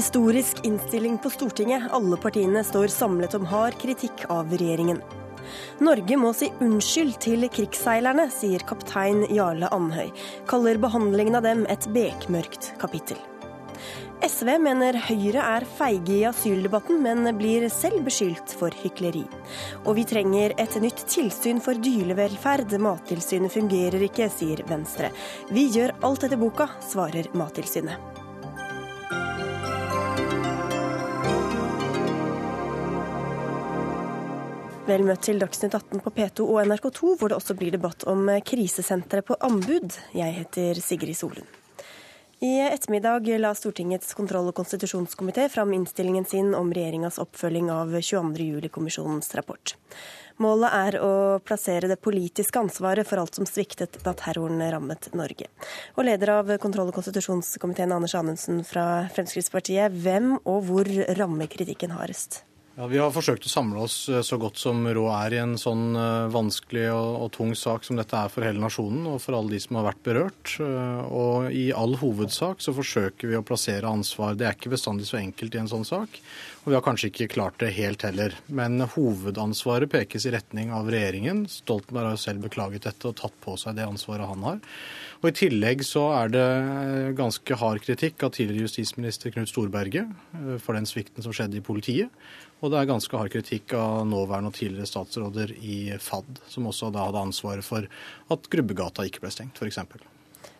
Historisk innstilling på Stortinget. Alle partiene står samlet om hard kritikk av regjeringen. Norge må si unnskyld til krigsseilerne, sier kaptein Jarle Andhøy. Kaller behandlingen av dem et bekmørkt kapittel. SV mener Høyre er feige i asyldebatten, men blir selv beskyldt for hykleri. Og vi trenger et nytt tilsyn for dyrevelferd. Mattilsynet fungerer ikke, sier Venstre. Vi gjør alt etter boka, svarer Mattilsynet. Vel møtt til Dagsnytt 18 på P2 og NRK2, hvor det også blir debatt om krisesenteret på anbud. Jeg heter Sigrid Solund. I ettermiddag la Stortingets kontroll- og konstitusjonskomité fram innstillingen sin om regjeringas oppfølging av 22.07-kommisjonens rapport. Målet er å plassere det politiske ansvaret for alt som sviktet da terroren rammet Norge. Og leder av kontroll- og konstitusjonskomiteen, Anders Anundsen fra Fremskrittspartiet, hvem og hvor rammer kritikken hardest? Ja, Vi har forsøkt å samle oss eh, så godt som råd er i en sånn eh, vanskelig og, og, tung sak som dette er for hele nasjonen og for alle de som har vært berørt. Eh, og I all hovedsak så forsøker vi å plassere ansvar. Det er ikke bestandig så enkelt i en sånn sak. Og vi har kanskje ikke klart det helt heller. Men hovedansvaret pekes i retning av regjeringen. Stoltenberg har jo selv beklaget dette og tatt på seg det ansvaret han har. Og I tillegg så er det ganske hard kritikk av tidligere justisminister Knut Storberget for den svikten som skjedde i politiet. Og det er ganske hard kritikk av nåværende og tidligere statsråder i FAD, som også da hadde ansvaret for at Grubbegata ikke ble stengt, f.eks.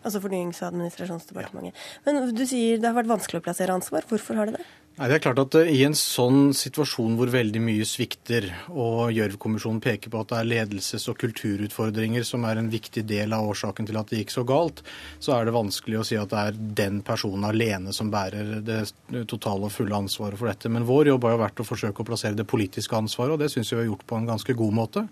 Altså Fornyings- og administrasjonsdepartementet. Ja. Men du sier det har vært vanskelig å plassere ansvar. Hvorfor har det det? Nei, det er klart at eh, I en sånn situasjon hvor veldig mye svikter, og Gjørv-kommisjonen peker på at det er ledelses- og kulturutfordringer som er en viktig del av årsaken til at det gikk så galt, så er det vanskelig å si at det er den personen alene som bærer det totale og fulle ansvaret for dette. Men vår jobb har jo vært å forsøke å plassere det politiske ansvaret, og det syns vi har gjort på en ganske god måte.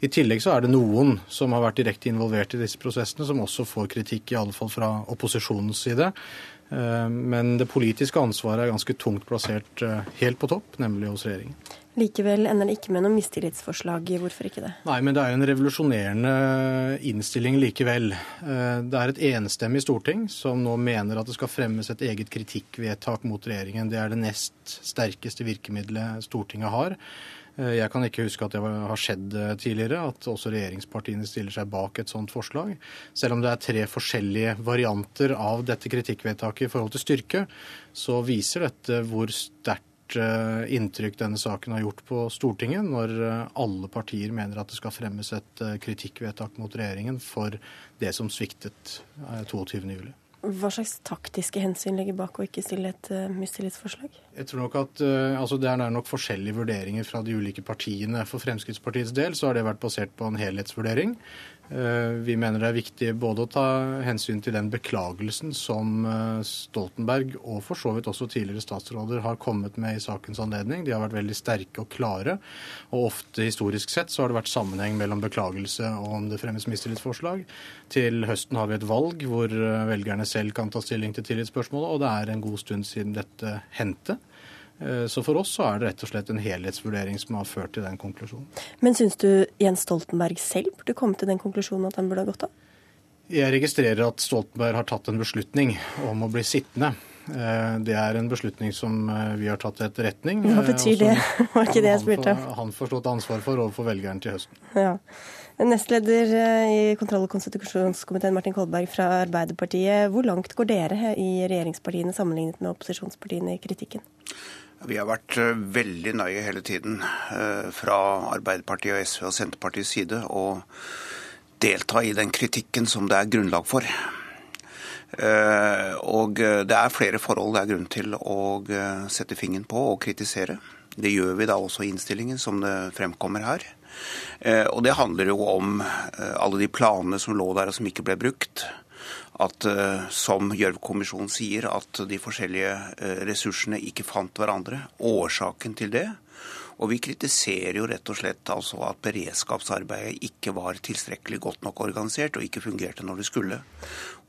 I tillegg så er det noen som har vært direkte involvert i disse prosessene, som også får kritikk, i alle fall fra opposisjonens side. Eh, men det politiske ansvaret er ganske tungt plassert eh, helt på topp, nemlig hos regjeringen. Likevel ender det ikke med noe mistillitsforslag. Hvorfor ikke det? Nei, men det er en revolusjonerende innstilling likevel. Eh, det er et enstemmig storting som nå mener at det skal fremmes et eget kritikkvedtak mot regjeringen. Det er det nest sterkeste virkemidlet Stortinget har. Eh, jeg kan ikke huske at det har skjedd eh, tidligere, at også regjeringspartiene stiller seg bak et sånt forslag. Selv om det er tre forskjellige varianter av dette kritikkvedtaket i forhold til styrke, så viser dette hvor sterkt eh, inntrykk denne saken har gjort på Stortinget, når alle partier mener at det skal fremmes et kritikkvedtak mot regjeringen for det som sviktet 22.07. Hva slags taktiske hensyn ligger bak å ikke stille et uh, mistillitsforslag? Jeg tror nok at uh, altså Det er nok forskjellige vurderinger fra de ulike partiene. For Fremskrittspartiets del så har det vært basert på en helhetsvurdering. Eh, vi mener det er viktig både å ta hensyn til den beklagelsen som eh, Stoltenberg og for så vidt også tidligere statsråder har kommet med i sakens anledning. De har vært veldig sterke og klare. Og ofte historisk sett så har det vært sammenheng mellom beklagelse og om det fremmes mistillitsforslag. Til høsten har vi et valg hvor eh, velgerne selv kan ta stilling til tillitsspørsmålet, og det er en god stund siden dette hendte. Eh, så for oss så er det rett og slett en helhetsvurdering som har ført til den konklusjonen. Men syns du Jens Stoltenberg selv burde komme til den konklusjonen at han burde ha gått av? Jeg registrerer at Stoltenberg har tatt en beslutning om å bli sittende. Eh, det er en beslutning som eh, vi har tatt til etterretning. Hva betyr det? Var ikke det jeg spurte om. Han får stått ansvar for overfor velgeren til høsten. Ja. Nestleder i kontroll- og konstitusjonskomiteen Martin Kolberg fra Arbeiderpartiet. Hvor langt går dere i regjeringspartiene sammenlignet med opposisjonspartiene i kritikken? Vi har vært eh, veldig nøye hele tiden eh, fra Arbeiderpartiet og SV og Senterpartiets side å delta i den kritikken som det er grunnlag for. Eh, og det er flere forhold det er grunn til å sette fingeren på og kritisere. Det gjør vi da også i innstillingen, som det fremkommer her. Og det handler jo om alle de planene som lå der og som ikke ble brukt at, eh, som Gjørv-kommisjonen sier, at de forskjellige eh, ressursene ikke fant hverandre. Årsaken til det. Og vi kritiserer jo rett og slett altså at beredskapsarbeidet ikke var tilstrekkelig godt nok organisert og ikke fungerte når det skulle.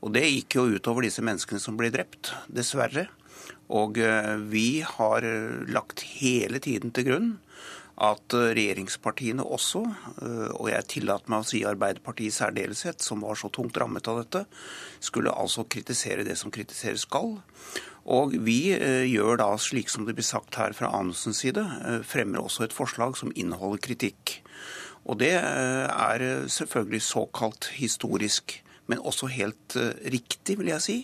Og det gikk jo utover disse menneskene som ble drept, dessverre. Og eh, vi har lagt hele tiden til grunn at eh, regjeringspartiene også, eh, og jeg tillater meg å si Arbeiderpartiet i særdeleshet, som var så tungt rammet av dette, skulle altså kritisere det som kritiseres skal. Og vi eh, gjør da slik som det blir sagt her fra Anundsens side, fremmer også et forslag som inneholder kritikk. Og det er selvfølgelig såkalt historisk, men også helt riktig, vil jeg si.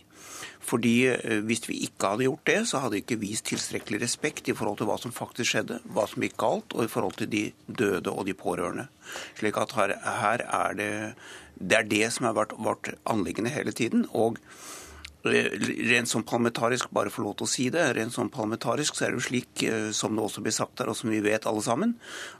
Fordi eh, Hvis vi ikke hadde gjort det, så hadde vi ikke vist tilstrekkelig respekt i forhold til hva som faktisk skjedde, hva som gikk galt, og i forhold til de døde og de pårørende. Slik at her, her er det det er det som har vært vårt anliggende hele tiden. og Rent som parlamentarisk, bare få lov til å si det, rent som parlamentarisk så er det jo slik, eh, som det også blir sagt her, og som vi vet alle sammen,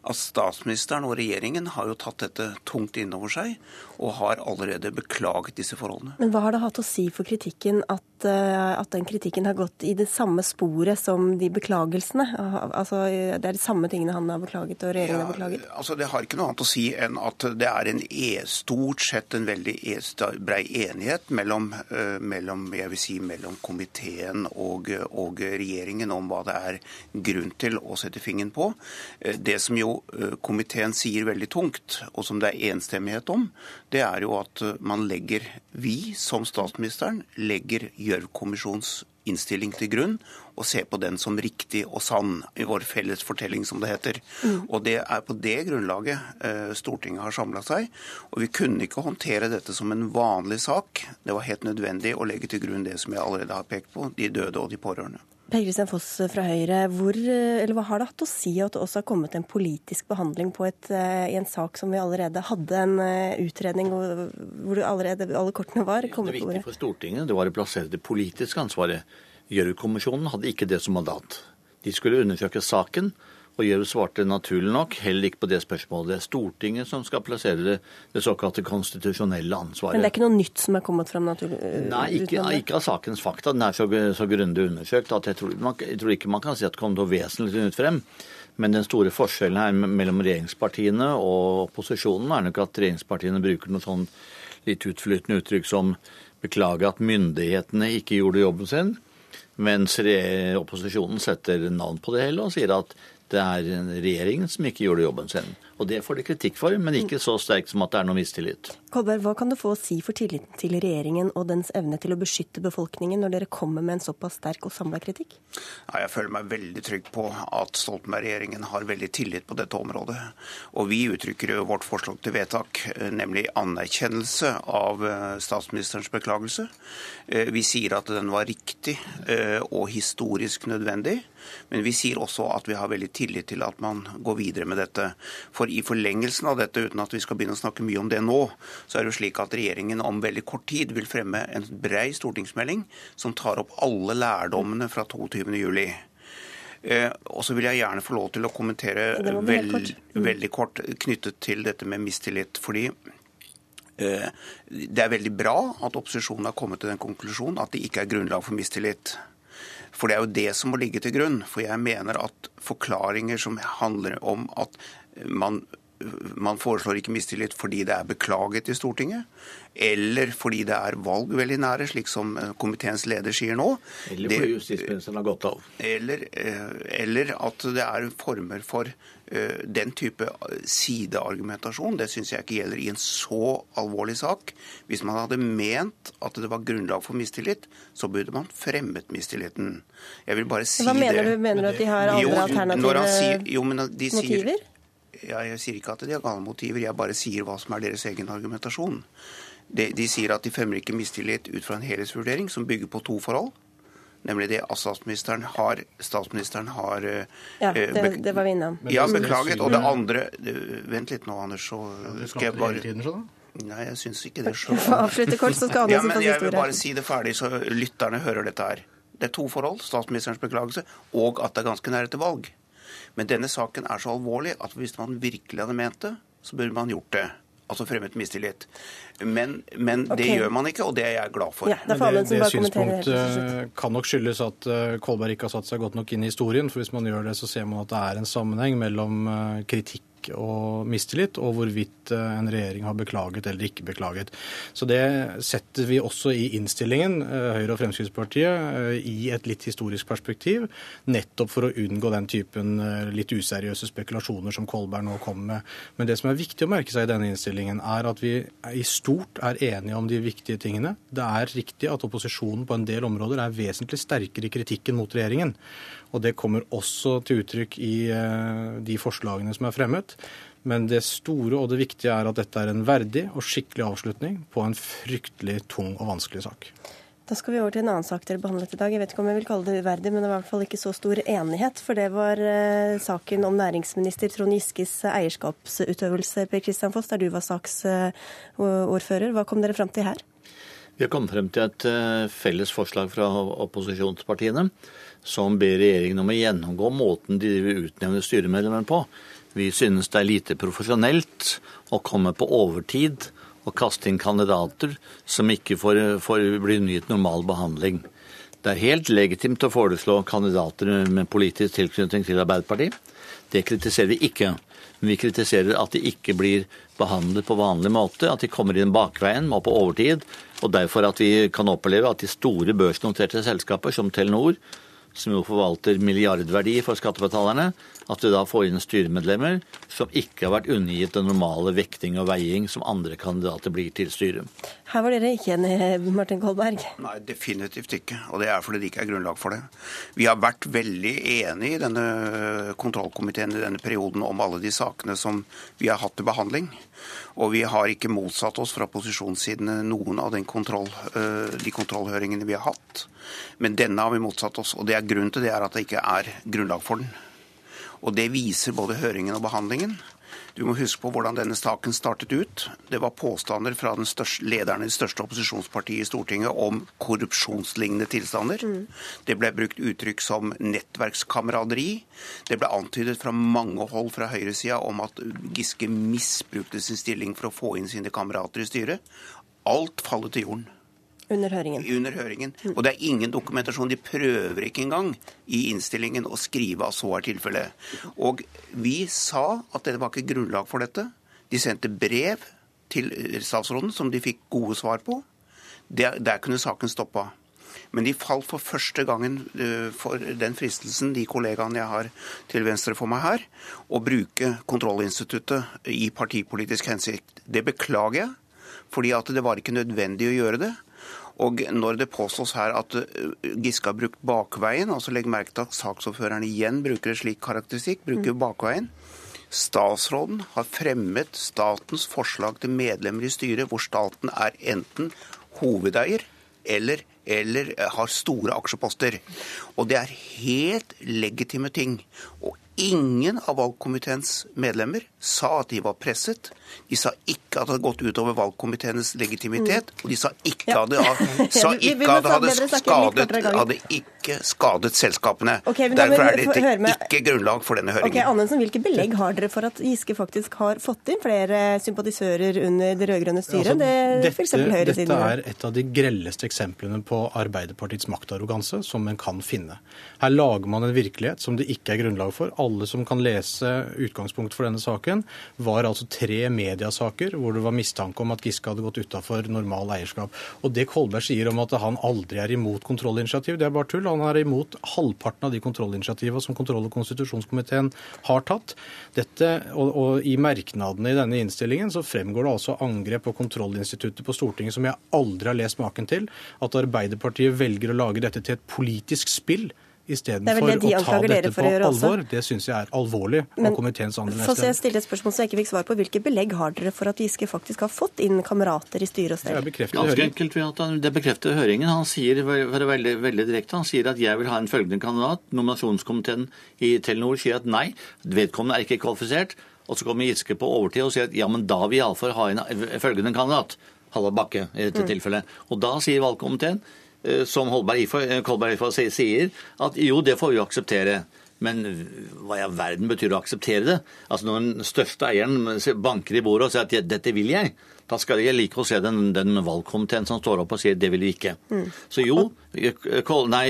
at statsministeren og regjeringen har jo tatt dette tungt innover seg og har allerede beklaget disse forholdene. Men hva har det hatt å si for kritikken at, eh, at den kritikken har gått i det samme sporet som de beklagelsene? Altså, Det er de samme tingene han har beklaget og regjeringen ja, har beklaget? Altså, Det har ikke noe annet å si enn at det er en e, stort sett en veldig e, brei enighet mellom, uh, mellom jeg vil si, mellom komiteen og, og, regjeringen om hva det er grunn til å sette fingeren på. Eh, det som jo eh, komiteen sier veldig tungt, og som det er enstemmighet om, det er jo at man legger, vi som statsministeren, legger Gjørv-kommisjonens innstilling til grunn og se på den som riktig og sann i vår felles fortelling, som det heter. Mm. Og Det er på det grunnlaget eh, Stortinget har samla seg. Og vi kunne ikke håndtere dette som en vanlig sak. Det var helt nødvendig å legge til grunn det som jeg allerede har pekt på, de døde og de pårørende. Per Kristian Foss fra Høyre, hvor, hva har det hatt å si at det også har kommet en politisk behandling på et, eh, i en sak som vi allerede hadde en eh, utredning hvor allerede alle kortene var kommet er viktig Det for Stortinget det var å plassere det politiske ansvaret. Gjørv-kommisjonen hadde ikke det som mandat. De skulle undersøke saken, og Gjørv svarte naturlig nok heller ikke på det spørsmålet. Det er Stortinget som skal plassere det, det såkalte konstitusjonelle ansvaret. Men det er ikke noe nytt som er kommet fram? naturlig? Nei, ikke, ikke, av sakens fakta. Den er så, så grundig undersøkt at jeg tror, man, jeg tror, ikke man kan si at det kom noe vesentlig nytt frem. Men den store forskjellen her mellom regjeringspartiene og opposisjonen er nok at regjeringspartiene bruker noe sånn litt utflytende uttrykk som beklager at myndighetene ikke gjorde jobben sin. Mens opposisjonen setter navn på det hele og sier at det er regjeringen som ikke gjorde jobben sin. Og det får de kritikk for, men ikke så sterkt som at det er noe mistillit. Kolberg, hva kan det få å si for tilliten til regjeringen og dens evne til å beskytte befolkningen når dere kommer med en såpass sterk og samla kritikk? Ja, jeg føler meg veldig trygg på at Stoltenberg-regjeringen har veldig tillit på dette området. Og vi uttrykker jo vårt forslag til vedtak, eh, nemlig anerkjennelse av eh, statsministerens beklagelse. Eh, vi sier at den var riktig og historisk nødvendig. Men vi sier også at vi har veldig tillit til at man går videre med dette. For i forlengelsen av dette, uten at vi skal begynne å snakke mye om det nå, så er det jo slik at regjeringen om veldig kort tid vil fremme en brei stortingsmelding som tar opp alle lærdommene fra 22.07. Eh, og så vil jeg gjerne få lov til å kommentere veld, kort. Mm. veldig kort knyttet til dette med mistillit. fordi eh, det er veldig bra at opposisjonen har kommet til den konklusjonen at det ikke er grunnlag for mistillit. For det er jo det som må ligge til grunn. For jeg mener at forklaringer som handler om at man man foreslår ikke mistillit fordi det er beklaget i Stortinget, eller fordi det er valg veldig nære, slik som eh, komiteens leder sier nå. Eller fordi justisministeren har gått av. Eller, eh, eller, at det er former for eh, den type sideargumentasjon. Det syns jeg ikke gjelder i en så alvorlig sak. Hvis man hadde ment at det var grunnlag for mistillit, så burde man fremmet mistilliten. Jeg vil bare si Hva mener det. du? Mener du at de har andre jo, alternative sier, jo, de motiver? Sier, ja, jeg sier ikke at de har gale motiver, jeg bare sier hva som er deres egen argumentasjon. De, de sier at de fremmer ikke mistillit ut fra en helhetsvurdering som bygger på to forhold. Nemlig det at statsministeren har, statsministeren har eh, Ja, eh, det, det var vi innom. Ja, beklaget. Og det andre Vent litt nå, Anders, så skal jeg bare Nei, jeg syns ikke det sjøl. Avslutte kort, så skal Anders ja, men Jeg vil bare si det ferdig, så lytterne hører dette her. Det er to forhold. Statsministerens beklagelse og at det er ganske nære til valg. Men denne saken er så alvorlig at hvis man virkelig hadde ment det, så burde man gjort det. Altså fremmet mistillit. Men, men okay. det gjør man ikke, og det er jeg glad for. Ja, det, det, det synspunktet kan nok skyldes at eh, Kolberg ikke har satt seg godt nok inn i historien. For hvis man gjør det, så ser man at det er en sammenheng mellom eh, kritikk og mistillit, og hvorvidt en regjering har beklaget eller ikke beklaget. Så det setter vi også i innstillingen, Høyre og Fremskrittspartiet, i et litt historisk perspektiv, nettopp for å unngå den typen litt useriøse spekulasjoner som Kolberg nå kommer med. Men det som er viktig å merke seg i denne innstillingen, er at vi i stort er enige om de viktige tingene. Det er riktig at opposisjonen på en del områder er vesentlig sterkere i kritikken mot regjeringen. Og det kommer også til uttrykk i eh, de forslagene som er fremmet. Men det store og det viktige er at dette er en verdig og skikkelig avslutning på en fryktelig tung og vanskelig sak. Da skal vi over til en annen sak dere behandlet i dag. Jeg vet ikke om jeg vil kalle det uverdig, men det var i hvert fall ikke så stor enighet. For det var eh, saken om næringsminister Trond Giskes eierskapsutøvelse, Per Kristian Foss, der du var saksordfører. Hva kom dere fram til her? Vi har kommet frem til et eh, felles forslag fra opposisjonspartiene som ber regjeringen om å gjennomgå måten de utnevner styremedlemmer på. Vi synes det er lite profesjonelt å komme på overtid og kaste inn kandidater som ikke får, får bli nytt normal behandling. Det er helt legitimt å foreslå kandidater med politisk tilknytning til Arbeiderpartiet. Det kritiserer vi ikke. Men vi kritiserer at de ikke blir behandlet på vanlig måte, at de kommer inn bakveien og på overtid. Og derfor at vi kan oppleve at de store børsnoterte selskaper som Telenor, som jo forvalter milliardverdi for skattebetalerne, at du da får inn styremedlemmer som ikke har vært undergitt den normale vekting og veiing som andre kandidater blir til styret. Her var dere ikke enige, Martin Kolberg? Nei, definitivt ikke. Og det er fordi det ikke er grunnlag for det. Vi har vært veldig enige i denne kontrollkomiteen i denne perioden om alle de sakene som vi har hatt til behandling. Og vi har ikke motsatt oss fra posisjonssiden noen av kontroll, eh, de kontrollhøringene vi har hatt. Men denne har vi motsatt oss. Og det er grunnen til det er at det ikke er grunnlag for den. Og det viser både høringen og behandlingen. Du må huske på hvordan denne saken startet ut. Det var påstander fra den største, lederen i det største opposisjonspartiet i Stortinget om korrupsjonslignende tilstander. Mm. Det ble brukt uttrykk som nettverkskameraderi. Det ble antydet fra mange hold fra høyresida om at Giske misbrukte sin stilling for å få inn sine kamerater i styret. Alt fallet til jorden. Under høringen. Under høringen. Og det er ingen dokumentasjon. De prøver ikke engang i innstillingen å skrive at så er tilfellet. Og vi sa at det var ikke grunnlag for dette. De sendte brev til statsråden som de fikk gode svar på. Der, der kunne saken stoppa. Men de falt for første gangen eh, for den fristelsen, de kollegaene jeg har til venstre for meg her, å bruke kontrollinstituttet i partipolitisk hensikt. Det beklager jeg, fordi at det var ikke nødvendig å gjøre det. Og når det påstås her at eh, Giske har brukt bakveien, altså legg merke til at saksordføreren igjen bruker en slik karakteristikk, bruker mm. bakveien. Statsråden har fremmet statens forslag til medlemmer i styret, hvor staten er enten hovedeier eller, eller har store aksjeposter. Og det er helt legitime ting. Og Ingen av valgkomiteens medlemmer sa at de var presset. De sa ikke at det hadde gått utover valgkomiteenes legitimitet. Og de sa ikke at det hadde, skadet, hadde ikke skadet selskapene. Okay, Derfor er det ikke grunnlag for denne høringen. Okay, Anundsen, hvilke belegg har dere for at Giske faktisk har fått inn flere sympatisører under det rød-grønne styret? Altså, det, dette, dette er et av de grelleste eksemplene på Arbeiderpartiets maktarroganse som en kan finne. Her lager man en virkelighet som det ikke er grunnlag for alle som kan lese utgangspunktet for denne saken, var altså tre mediasaker hvor det var mistanke om at Giske hadde gått utafor normal eierskap. Og det Kolberg sier om at han aldri er imot kontrollinitiativ, det er bare tull. Han er imot halvparten av de kontrollinitiativene som kontroll- og konstitusjonskomiteen har tatt. Dette, og, og I merknadene i denne innstillingen så fremgår det altså angrep på kontrollinstituttet på Stortinget som jeg aldri har lest maken til. At Arbeiderpartiet velger å lage dette til et politisk spill istedenfor de å ta dette på alvor. Det syns jeg er alvorlig av komiteens andre Så Jeg stiller et spørsmål som jeg ikke fikk svar på. Hvilke belegg har dere for at Giske faktisk har fått inn kamerater i styre og stell? Ganske enkelt ved at Det bekrefter høringen. Han sier veldig, veldig, veldig direkte han sier at jeg vil ha en følgende kandidat. Nominasjonskomiteen i Telenor sier at nei, vedkommende er ikke kvalifisert. Og så kommer Giske på overtid og sier at ja, men da vil iallfall ha en følgende kandidat. Halvard Bakke i dette mm. tilfellet. Og da sier valgkomiteen som eh, Kolberg Ifor sier, at jo, det får vi akseptere. Men hva i all verden betyr det å akseptere det? Altså Når den største eieren banker i bordet og sier at 'dette vil jeg', da skal jeg like å se den, den valgkomiteen som står opp og sier 'det vil vi ikke'. Mm. Så jo, nei,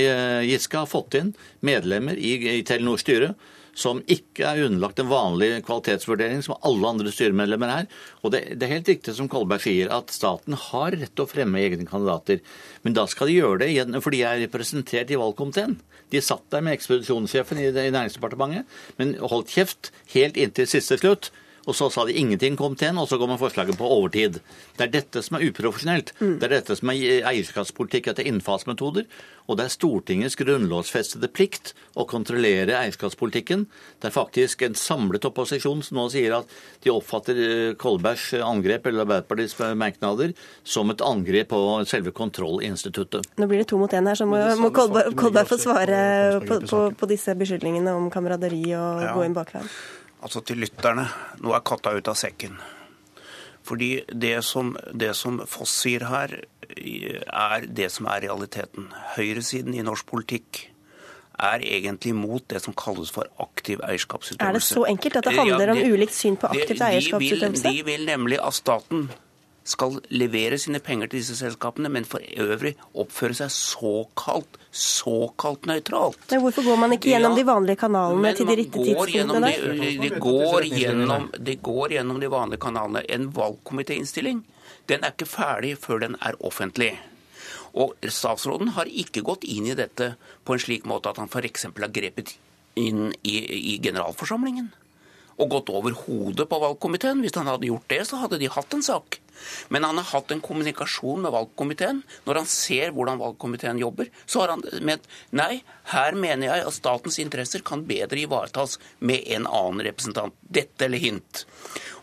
Giske har fått inn medlemmer i, i Telenors styre som ikke er underlagt en vanlig kvalitetsvurdering som alle andre styremedlemmer er. Og det, det, er helt riktig som Kolberg sier, at staten har rett til å fremme egne kandidater. Men da skal de gjøre det igjen, fordi de er representert i valgkomiteen. De satt der med ekspedisjonssjefen i, i Næringsdepartementet, men holdt kjeft helt inntil siste slutt og så sa de ingenting kom til en, og så går man forslaget på overtid. Det er dette som er uprofesjonelt. Mm. Det er dette som er eierskapspolitikk etter innfallsmetoder. Og det er Stortingets grunnlovsfestede plikt å kontrollere eierskapspolitikken. Det er faktisk en samlet opposisjon som nå sier at de oppfatter eh, Kolbergs angrep eller Arbeiderpartiets merknader som et angrep på selve kontrollinstituttet. Nå blir det to mot én her, så må, må Kolberg, Kolberg få svare på, på, på, disse beskyldningene om kameraderi og ja. gå inn bakveien altså til lytterne, nå er katta ut av sekken. Fordi det som, det som Foss sier her, er det som er realiteten. Høyresiden i norsk politikk er egentlig mot det som kalles for aktiv eierskapsutøvelse. Er det så enkelt at det handler om ulikt syn på aktivt eierskapsutøvelse? De, de vil nemlig at staten skal levere sine penger til disse selskapene, men for øvrig oppføre seg såkalt såkalt nøytralt. Men hvorfor går man ikke gjennom ja, de vanlige kanalene til de rette tidspunktene? Det, de, går gjennom, går gjennom de vanlige kanalene. En valgkomitéinnstilling den er ikke ferdig før den er offentlig. Og statsråden har ikke gått inn i dette på en slik måte at han f.eks. har grepet inn i, i generalforsamlingen og gått over hodet på valgkomiteen. Hvis han hadde gjort det, så hadde de hatt en sak. Men han har hatt en kommunikasjon med valgkomiteen. Når han ser hvordan valgkomiteen jobber, så har han ment nei, her mener jeg at statens interesser kan bedre ivaretas med en annen representant. Dette eller hint.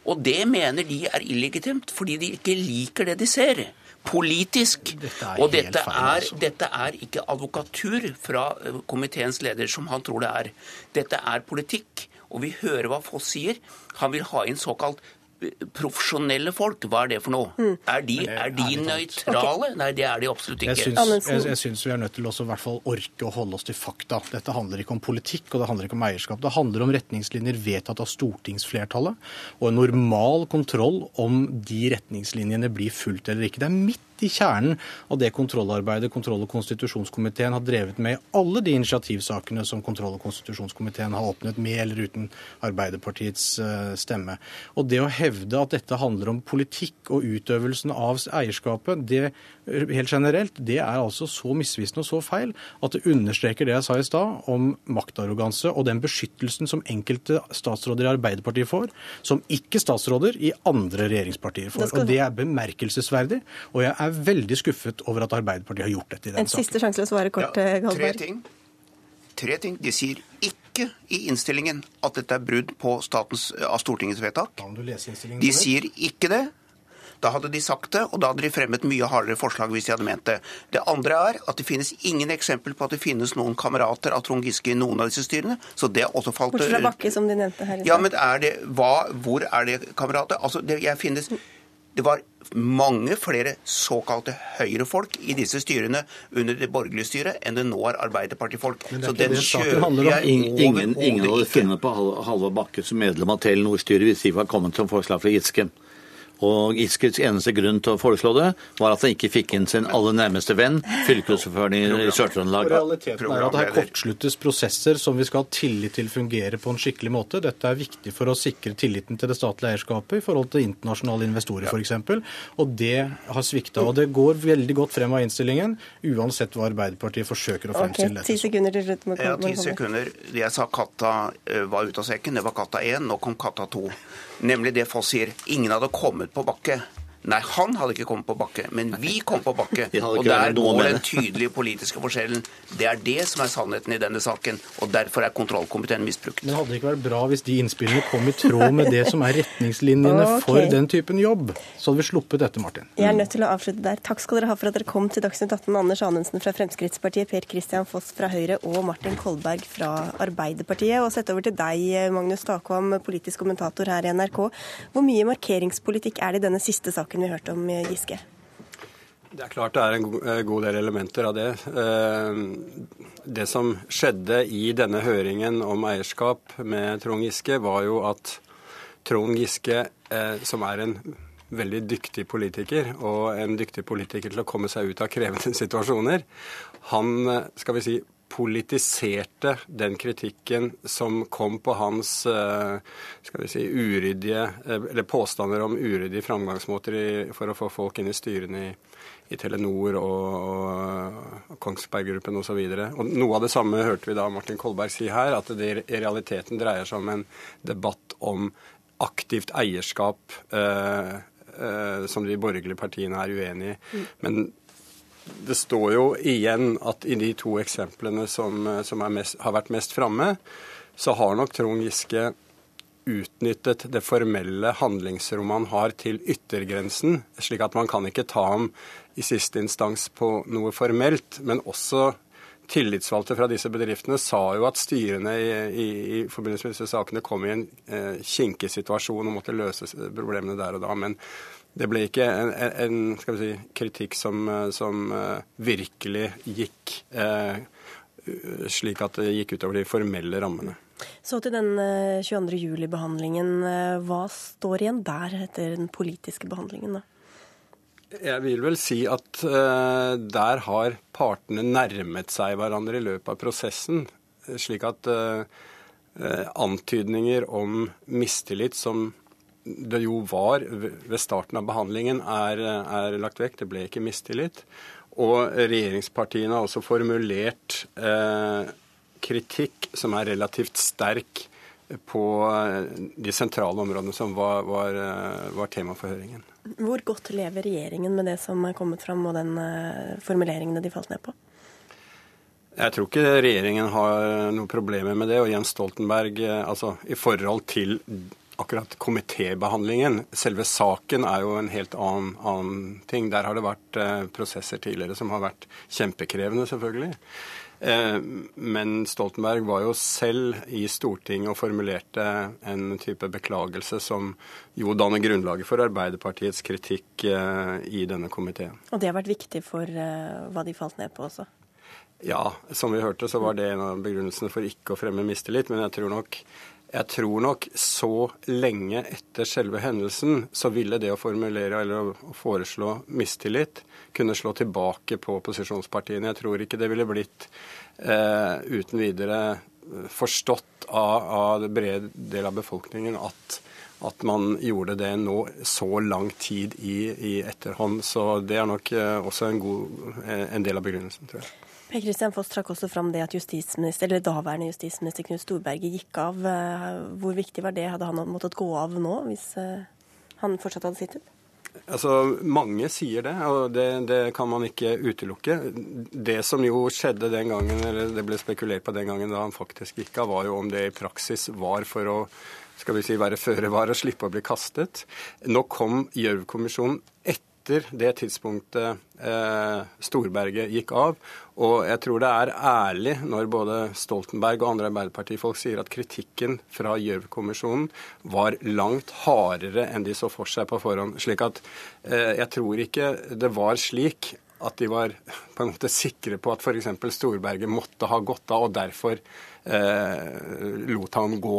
Og det mener de er illegitimt, fordi de ikke liker det de ser politisk. Dette og dette er, altså. dette er, ikke advokatur fra eh, komiteens leder, som han tror det er. Dette er politikk. Og vi hører hva Foss sier. Han vil ha inn såkalt profesjonelle folk, hva er det for noe? Mm. Er de, er de nøytrale? Okay. Nei, det er de absolutt ikke. Jeg syns, jeg, jeg syns vi er nødt til å hvert fall orke å holde oss til fakta. Dette handler ikke om politikk, og det handler ikke om eierskap. Det handler om retningslinjer vedtatt av stortingsflertallet, og en normal kontroll om de retningslinjene blir fulgt eller ikke. Det er midt i kjernen av det kontrollarbeidet kontroll- og konstitusjonskomiteen har drevet med i alle de initiativsakene som kontroll- og konstitusjonskomiteen har åpnet med eller uten Arbeiderpartiets eh, stemme. Og det å hevde at dette handler om politikk og utøvelsen av eierskapet, det helt generelt, det er altså så misvisende og så feil at det understreker det jeg sa i stad om maktarroganse og den beskyttelsen som enkelte statsråder i Arbeiderpartiet får, som ikke statsråder i andre regjeringspartier får. Og Det er bemerkelsesverdig, og jeg er veldig skuffet over at Arbeiderpartiet har gjort dette i den saken. En siste sjanse til å svare kort, ja, Tre ting. Tre ting. De sier ikke i innstillingen at dette er brudd på statens, av Stortingets vedtak. De sier ikke det. Da hadde de sagt det, og da hadde de fremmet mye hardere forslag hvis de hadde ment det. Det andre er at det finnes ingen eksempel på at det finnes noen kamerater av Trond Giske i noen av disse styrene. Så det også falt Bortsett fra Bakke, som de nevnte her i stad. Ja, men er det, hva, hvor er det kamerater? Altså, det, jeg finnes det var mange flere såkalte høyrefolk i disse styrene under det borgerlige styret enn det nå er Arbeiderpartifolk. Så den kjøper jeg Ingen, ingen hadde funnet på Halvor Bakke som medlem av Telenor-styret hvis de var kommet som forslag fra Giske. Og Giskes eneste grunn til å foreslå det, var at han ikke fikk inn sin aller nærmeste venn, fylkesordføreren i Sør-Trøndelag. Realiteten er at her kortsluttes prosesser som vi skal ha tillit til fungerer på en skikkelig måte. Dette er viktig for å sikre tilliten til det statlige eierskapet i forhold til internasjonale investorer f.eks. Og det har svikta. Og det går veldig godt frem av innstillingen, uansett hva Arbeiderpartiet forsøker å fremstille okay, Ti sekunder til slutt. Ja, ti sekunder. Jeg sa katta eh, var ute av sekken. Det var katta én. Nå kom katta to. Nemlig det Foss sier. Ingen hadde kommet på bakke Nei, han hadde ikke kommet på bakke, men vi kom på bakke. Og der går den tydelige politiske forskjellen. Det er det som er sannheten i denne saken, og derfor er kontrollkomiteen misbrukt. Men hadde det ikke vært bra hvis de innspillene kom i tråd med det som er retningslinjene okay. for den typen jobb? Så hadde vi sluppet dette, Martin. Jeg er nødt til å avslutte der. Takk skal dere ha for at dere kom til Dagsnytt 18. Anders Anundsen fra Fremskrittspartiet, Per Christian Foss fra Høyre og Martin Kolberg fra Arbeiderpartiet. Og sett over til deg, Magnus Takvam, politisk kommentator her i NRK. Hvor mye markeringspolitikk er det i denne siste saken? Saken vi hørte om eh, Giske? Det er klart det er en eh, god del elementer av det. Eh, det som skjedde i denne høringen om eierskap med Trond Giske, var jo at Trond Giske, som er en veldig dyktig politiker, og en dyktig politiker til å komme seg ut av krevende situasjoner, han skal vi si, politiserte den kritikken som kom på hans eh, skal vi si, uryddige, eh, eller påstander om uryddige framgangsmåter i, for å få folk inn i styrene i, i Telenor og, og Kongsberg Gruppen osv. Noe av det samme hørte vi da Martin Kolberg si her, at det i realiteten dreier seg om en debatt om aktivt eierskap eh, eh, som de borgerlige partiene er uenig i. Mm. Men det står jo igjen at i de to eksemplene som, som mest, har vært mest framme, så har nok Trond Giske utnyttet det formelle handlingsrommet han har til yttergrensen, slik at man kan ikke ta ham i siste instans på noe formelt. Men også tillitsvalgte fra disse bedriftene sa jo at styrene i, i, i forbindelse med disse sakene kom i en eh, kinkig situasjon og måtte løse problemene der og da. Men det ble ikke en, en si, kritikk som, som, eh, virkelig gikk eh, slik at det gikk utover de formelle rammene. Så til den 22. Eh, juli-behandlingen. Eh, hva står igjen der etter den politiske behandlingen? da? Jeg vil vel si at uh, der har partene nærmet seg hverandre i løpet av prosessen. Slik at uh, antydninger om mistillit som det jo var ved starten av behandlingen, er, er lagt vekk. Det ble ikke mistillit. Og regjeringspartiene har også formulert eh, kritikk som er relativt sterk på eh, de sentrale områdene som var, var, eh, var, tema for høringen. Hvor godt lever regjeringen med det som er kommet fram, og den uh, formuleringene de falt ned på? Jeg tror ikke regjeringen har noen problemer med det. Og Jens Stoltenberg, altså i forhold til akkurat komitébehandlingen. Selve saken er jo en helt annen, annen ting. Der har det vært eh, prosesser tidligere som har vært kjempekrevende, selvfølgelig. Eh, men Stoltenberg var jo selv i Stortinget og formulerte en type beklagelse som jo danner grunnlaget for Arbeiderpartiets kritikk eh, i denne komiteen. Og det har vært viktig for eh, hva de falt ned på også? Ja, som vi hørte så var det en av begrunnelsene for ikke å fremme mistillit. Men jeg tror nok jeg tror nok så lenge etter selve hendelsen så ville det å formulere eller å foreslå mistillit kunne slå tilbake på opposisjonspartiene. Jeg tror ikke det ville blitt eh, uten videre forstått av, av det brede del av befolkningen at, at man gjorde det nå så lang tid i, i etterhånd. Så det er nok eh, også en, god, eh, en del av begrunnelsen, tror jeg. Per Kristian Foss trakk også fram det at justisminister, eller daværende justisminister Knut Storberget gikk av. Eh, hvor viktig var det? Hadde han måttet gå av nå, hvis eh, han fortsatt hadde sittet? Altså, Mange sier det, og det, det, kan man ikke utelukke. Det som jo skjedde den gangen, eller det ble spekulert på den gangen da han faktisk gikk av, var jo om det i praksis var for å skal vi si, være føre var og slippe å bli kastet. Nå kom Gjørv-kommisjonen etter det tidspunktet eh, Storberget gikk av. Og jeg tror det er ærlig når både Stoltenberg og andre Arbeiderpartifolk sier at kritikken fra Gjørv-kommisjonen var langt hardere enn de så for seg på forhånd. Slik at eh, jeg tror ikke det var slik at de var på en måte sikre på at f.eks. Storberget måtte ha gått av, og derfor eh, lot han gå.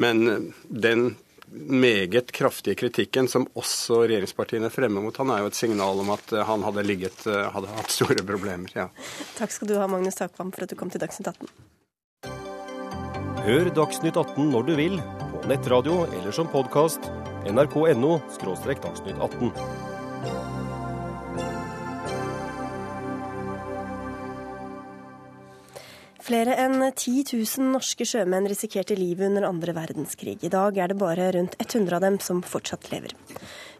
Men den meget kraftige kritikken som også regjeringspartiene fremmer mot han, er jo et signal om at eh, han hadde, ligget, eh, hadde hatt store problemer. Ja. Takk skal du ha, Magnus Takvam, for at du kom til Dagsnytt 18. Hør Dagsnytt 18 når du vil, på nettradio eller som podkast. nrk.no – dagsnytt 18. Flere enn 10 000 norske sjømenn risikerte livet under andre verdenskrig. I dag er det bare rundt 100 av dem som fortsatt lever.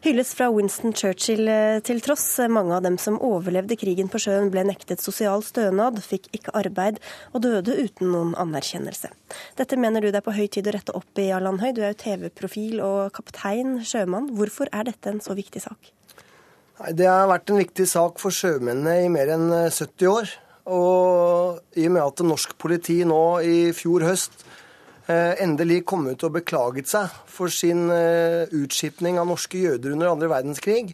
Hylles fra Winston Churchill eh, til tross. Mange av dem som overlevde krigen på sjøen ble nektet sosial stønad, fikk ikke arbeid og døde uten noen anerkjennelse. Dette mener du det er på høy tid å rette opp i, Allan Høy. Du er jo TV-profil og kaptein sjømann. Hvorfor er dette en så viktig sak? Det har vært en viktig sak for sjømennene i mer enn 70 eh, år. Og i og med at norsk politi nå i fjor høst eh, endelig kom ut og beklaget seg for sin eh, utskipning av norske jøder under andre verdenskrig,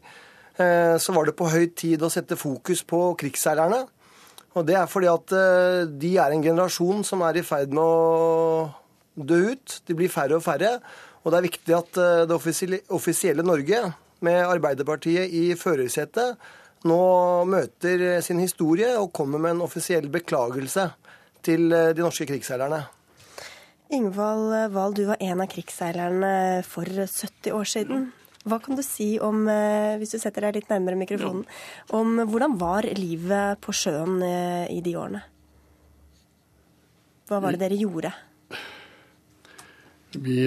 eh, så var det på høy tid å sette fokus på krigsseilerne. Og det er fordi at de er en generasjon som er i ferd med å dø ut. De blir færre og færre. Og det er viktig at det offisielle Norge, med Arbeiderpartiet i førersetet, nå møter sin historie og kommer med en offisiell beklagelse til de norske krigsseilerne. Ingvald Wahl, du var en av krigsseilerne for 70 år siden. Hva kan du si om, hvis du setter deg litt nærmere mikrofonen, om hvordan var livet på sjøen i de årene? Hva var det dere gjorde? Vi,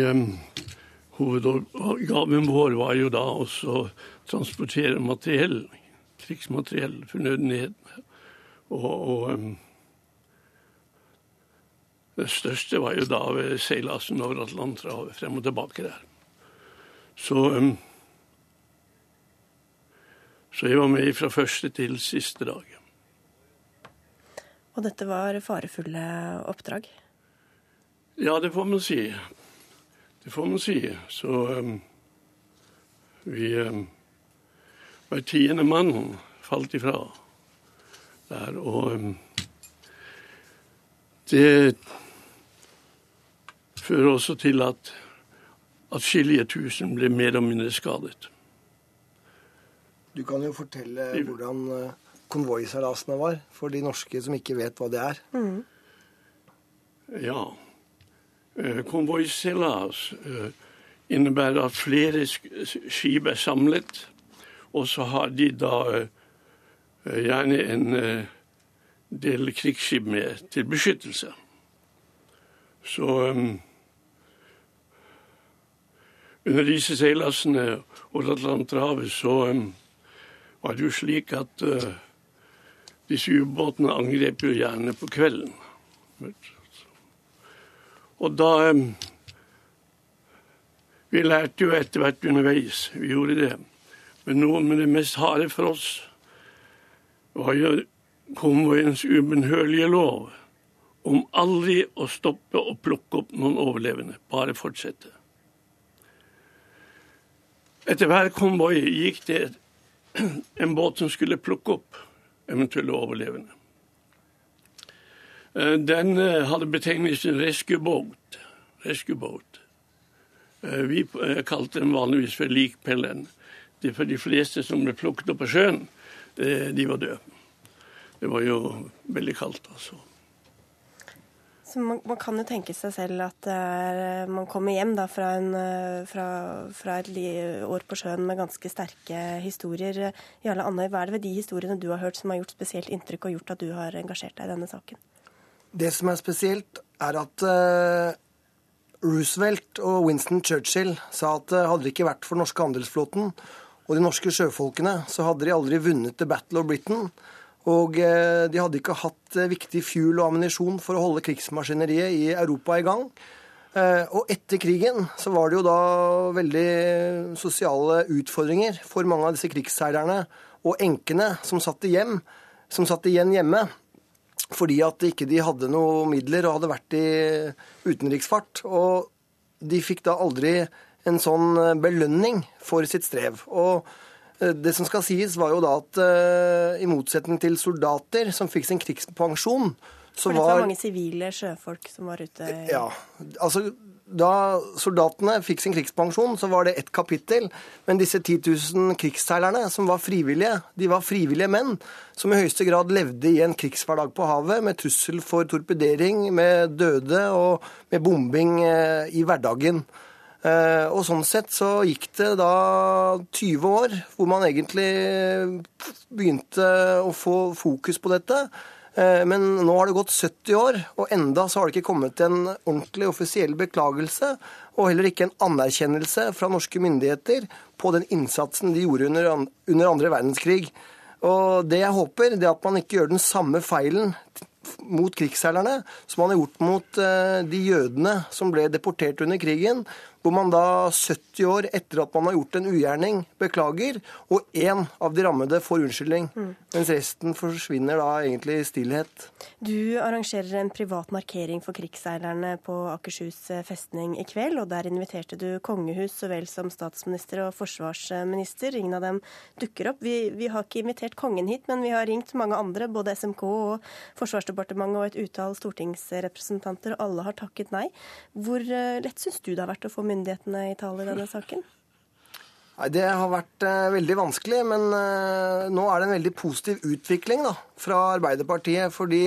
hovedoppgaven vår var jo da også å transportere materiell, krigsmateriell, fornødenhet. Og, og um, det største var jo da ved seilasen over Atlanterhavet, frem og tilbake der. Så, um, så jeg var med fra første til siste dag. Og dette var farefulle oppdrag? Ja, det får man si. Det får man si. Så um, vi um, Hver tiende mann falt ifra der. Og um, det fører også til at atskillige tusen ble mer og mindre skadet. Du kan jo fortelle hvordan konvoiseilasene var, for de norske som ikke vet hva det er. Mm. Ja. Konvoiseilas innebærer at flere skip er samlet, og så har de da gjerne en del krigsskip med til beskyttelse. Så under disse seilasene over Atlanterhavet så um, var det jo slik at uh, disse ubåtene angrep jo gjerne på kvelden. Og da um, Vi lærte jo etter hvert underveis, vi gjorde det. Men noe med det mest harde for oss var jo konvoiens ubønnhørlige lov om aldri å stoppe og plukke opp noen overlevende, bare fortsette. Etter hver konvoi gikk det en båt som skulle plukke opp eventuelle overlevende. Den hadde betegnelsen rescue boat. Rescue boat. Vi kalte den vanligvis for likpellen. For de fleste som ble plukket opp på sjøen, de var døde. Det var jo veldig kaldt, altså. Så man, man, kan jo tenke seg selv at er, man kommer hjem da, fra, en, fra, fra, et år på sjøen med ganske sterke historier. Jarle Andøy, hva er det ved de historiene du har hørt som har gjort spesielt inntrykk og gjort at du har engasjert deg i denne saken? Det som er spesielt, er at uh, Roosevelt og Winston Churchill sa at uh, hadde det ikke vært for norske handelsflåten og de norske sjøfolkene, så hadde de aldri vunnet The Battle of Britain. Og uh, de hadde ikke hatt viktig fuel og ammunisjon for å holde krigsmaskineriet i Europa i gang. Og etter krigen så var det jo da veldig sosiale utfordringer for mange av disse krigsseilerne og enkene som satt, hjem, som satt igjen hjemme fordi at ikke de hadde noe midler og hadde vært i utenriksfart. Og de fikk da aldri en sånn belønning for sitt strev. Og det som skal sies, var jo da at i motsetning til soldater som fikk sin krigspensjon, så var For det var mange sivile sjøfolk som var ute Ja. Altså, da soldatene fikk sin krigspensjon, så var det ett kapittel. Men disse 10 000 krigsseilerne som var frivillige, de var frivillige menn som i høyeste grad levde i en krigshverdag på havet med trussel for torpedering, med døde og med bombing i hverdagen. Og sånn sett så gikk det da 20 år hvor man egentlig begynte å få fokus på dette. Men nå har det gått 70 år, og enda så har det ikke kommet en ordentlig offisiell beklagelse, og heller ikke en anerkjennelse fra norske myndigheter på den innsatsen de gjorde under, under andre verdenskrig. Og det jeg håper, det er at man ikke gjør den samme feilen mot krigsseilerne som man har gjort mot de jødene som ble deportert under krigen, hvor man da 70 år etter at man har gjort en ugjerning, beklager, og én av de rammede får unnskyldning. Mm. Mens resten forsvinner da egentlig i stillhet. Du arrangerer en privat markering for krigsseilerne på Akershus festning i kveld, og der inviterte du kongehus så vel som statsminister og forsvarsminister. Ingen av dem dukker opp. Vi, vi har ikke invitert kongen hit, men vi har ringt mange andre, både SMK og Forsvarsdepartementet og et utall stortingsrepresentanter, og alle har takket nei. Hvor lett syns du det har vært å få myndighetene i tale i denne saken? Nei, Det har vært eh, veldig vanskelig, men eh, nå er det en veldig positiv utvikling da, fra Arbeiderpartiet. fordi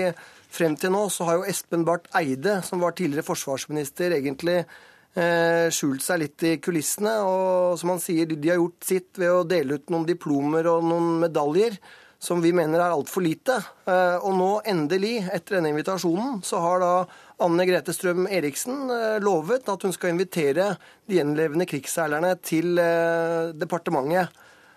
frem til nå så har jo Espen Barth Eide, som var tidligere forsvarsminister, egentlig eh, skjult seg litt i kulissene. Og som han sier, de har gjort sitt ved å dele ut noen diplomer og noen medaljer som vi mener er altfor lite. Og nå endelig, etter denne invitasjonen, så har da Anne Grete Strøm Eriksen eh, lovet at hun skal invitere de gjenlevende krigsseilerne til eh, departementet.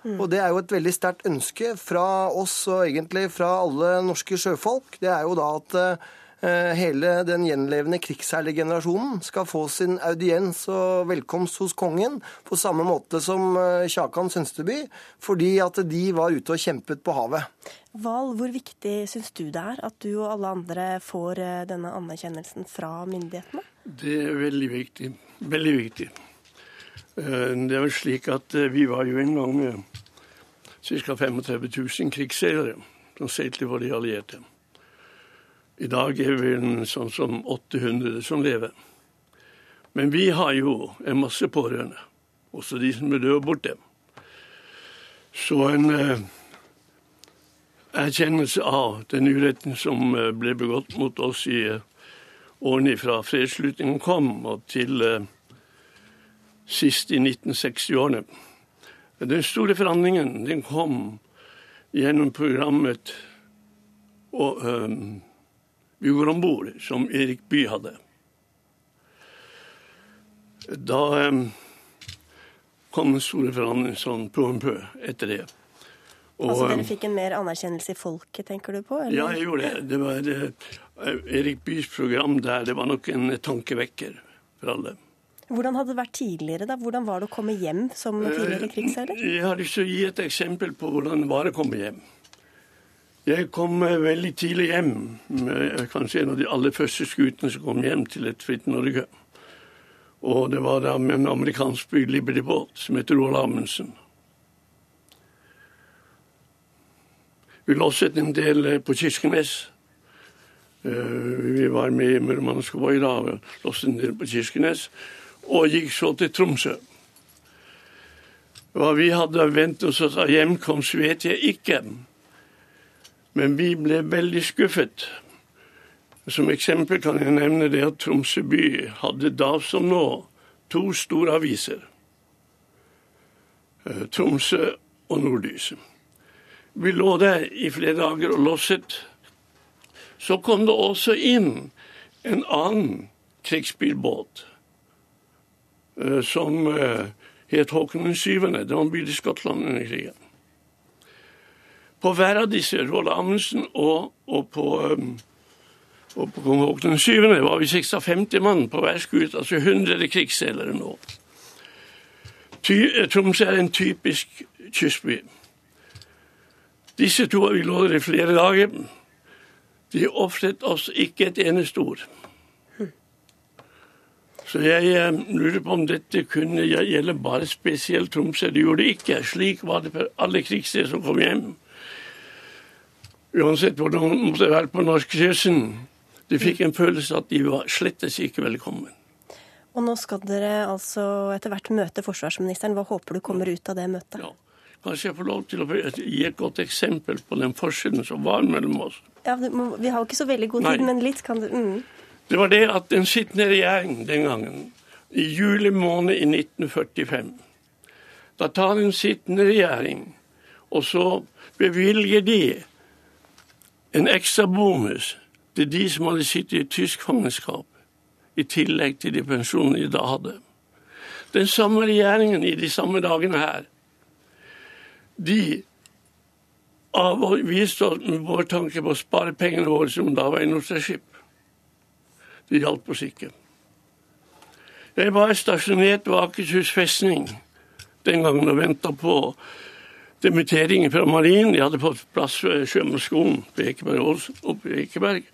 Mm. Og Det er jo et veldig sterkt ønske fra oss og egentlig fra alle norske sjøfolk. Det er jo da at Eh, hele den gjenlevende krigsherregenerasjonen skal få sin audiens og velkomst hos kongen, på samme måte som eh, Kjakan Sønsteby, fordi at de var ute og kjempet på havet. Val, hvor viktig syns du det er at du og alle andre får eh, denne anerkjennelsen fra myndighetene? Det er veldig viktig. Veldig viktig. Det er vel slik at vi var jo en gang med ca. 35 000 krigsseilere som seilte for de allierte. I dag er vi en sånn som 800 som lever. Men vi har jo en masse pårørende, også de som er døde borte. Så en eh, erkjennelse av den uretten som eh, ble begått mot oss i eh, årene fra fredsslutningen kom og til eh, sist i 1960-årene. Den store forandringen den kom gjennom programmet og, går om bord, som Erik Bye hadde. Da um, kom store forandringen sånn pø om pø etter det. Og, altså Dere fikk en mer anerkjennelse i folket, tenker du på? Eller? Ja, jeg gjorde det. Det var det, eh, Erik Byes program der. Det var nok en tankevekker for alle. Hvordan hadde det vært tidligere? da? Hvordan var det å komme hjem som tidligere krigsseiler? Jeg har lyst til å gi et eksempel på hvordan det var å komme hjem. Jeg kom eh, veldig tidlig hjem. Med kanskje en av de aller første skutene som kom hjem til et fritt Norge. Og det var da med en amerikansk bygd Liberty Boat, som het Roald Amundsen. Vi losset en del eh, på Kirkenes. Eh, vi var med i Murmansk Voi da, losset en del på Kirkenes. Og gikk så til Tromsø. Hva vi hadde ventet oss av hjemkomst, vet jeg ikke. Men vi ble veldig skuffet. Som eksempel kan jeg nevne det at Tromsø by hadde da som nå to store aviser. Eh, Tromsø og Nordlyset. Vi lå der i flere dager og losset. Så kom det også inn en annen krigsbilbåt eh, som eh, het Håkon 7. Det var en bil i Skottland under krigen. På hver av disse, Roald Amundsen og, og på um, og på kong Haakon 7. var vi 56 mann på hver skute, altså 100 krigsseilere nå. Eh, Tromsø er en typisk kystby. Disse to har vi lå der i flere dager. De ofret oss ikke et eneste ord. Så jeg eh, lurer på om dette kunne gjelde bare spesielt Tromsø. Det gjorde det ikke. Slik var det for alle krigsseilere som kom hjem uansett hvordan det måtte være på norskekysten. De fikk en følelse at de var slettes ikke velkommen. Og nå skal dere altså etter hvert møte forsvarsministeren. Hva håper du kommer ut av det møtet? Ja, Kanskje jeg får lov til å gi et godt eksempel på den forskjellen som var mellom oss. Ja, Vi har jo ikke så veldig god tid, Nei. men litt kan du mm. Det var det at den sittende regjering den gangen, i juli måned i 1945 Da tar den sittende regjering, og så bevilger de en ekstra bonus til de som hadde sittet i tysk fangenskap, i tillegg til de pensjonene de da hadde. Den samme regjeringen i de samme dagene her, de avviste oss med vår tanke på å spare pengene våre, som da var i Nortraship. Det hjalp oss ikke. Jeg var stasjonert ved Akershus festning den gangen og venta på demitteringen fra marinen. De hadde fått plass ved Sjømannsskolen på Ekeberg, oppe i Ekeberg.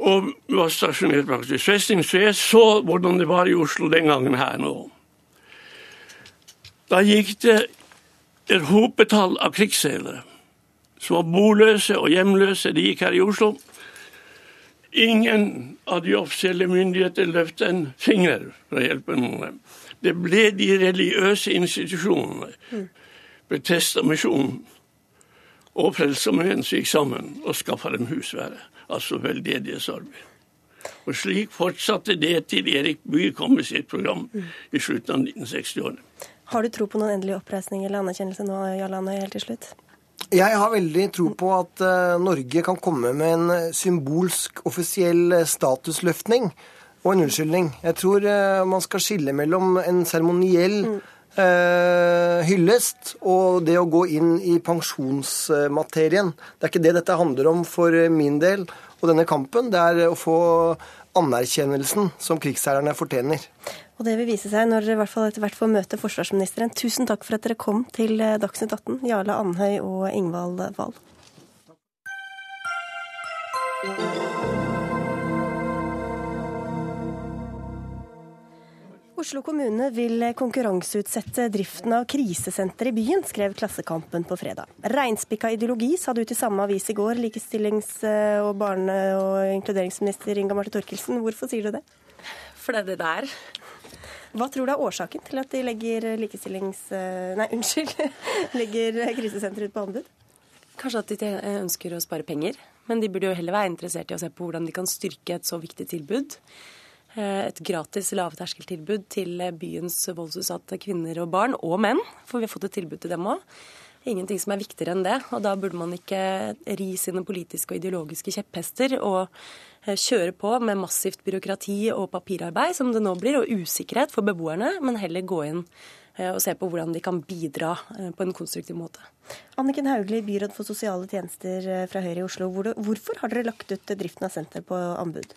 Og var stasjonert praktisk. Festning, så jeg så hvordan det var i Oslo den gangen her nå. Da gikk det et hopetall av krigsseilere som var boløse og hjemløse. De gikk her i Oslo. Ingen av de offisielle myndigheter løftet en finger for å hjelpe noen. Det ble de religiøse institusjonene, Betesta-misjonen og Frelsesarmeen gikk sammen og skaffa dem husvære, altså veldedighetsarbeid. Og slik fortsatte det til Erik Bye kom med sitt program i slutten av 1960-årene. Har du tro på noen endelig oppreisning eller anerkjennelse nå, Jarl Andøy, helt til slutt? Jeg har veldig tro på at uh, Norge kan komme med en symbolsk offisiell statusløftning og en unnskyldning. Jeg tror man skal skille mellom en seremoniell mm. Uh, hyllest og det å gå inn i pensjonsmaterien. Det er ikke det dette handler om for min del og denne kampen. Det er å få anerkjennelsen som krigsseilerne fortjener. Og det vil vise seg når dere i hvert fall etter hvert får møte forsvarsministeren. Tusen takk for at dere kom til eh, Dagsnytt 18, Jarle Andhøy og Ingvald Wahl. Oslo kommune vil konkurranseutsette driften av krisesenter i byen, skrev Klassekampen på fredag. Reinspikka ideologi, sa du til samme avis i går, likestillings- og barne- og inkluderingsminister Inga Marte Thorkildsen. Hvorfor sier du det? For det er det det er. Hva tror du er årsaken til at de legger likestillings... Eh, nei, unnskyld. legger krisesenteret ut på anbud? Kanskje at de ønsker å spare penger. Men de burde jo heller være interessert i å se på hvordan de kan styrke et så viktig tilbud. Eh, et gratis lavterskeltilbud til byens voldsutsatte kvinner og barn, og menn. For vi har fått et tilbud til dem òg. Ingenting som er viktigere enn det. Og da burde man ikke ri sine politiske og ideologiske kjepphester og Eh, kjøre på med massivt byråkrati og papirarbeid, som det nå blir, og usikkerhet for beboerne, men heller gå inn eh, og se på hvordan de kan bidra eh, på en konstruktiv måte. Anniken Hauglie, byråd for sosiale tjenester fra Høyre i Oslo. Hvorfor har dere lagt ut driften av senter på anbud?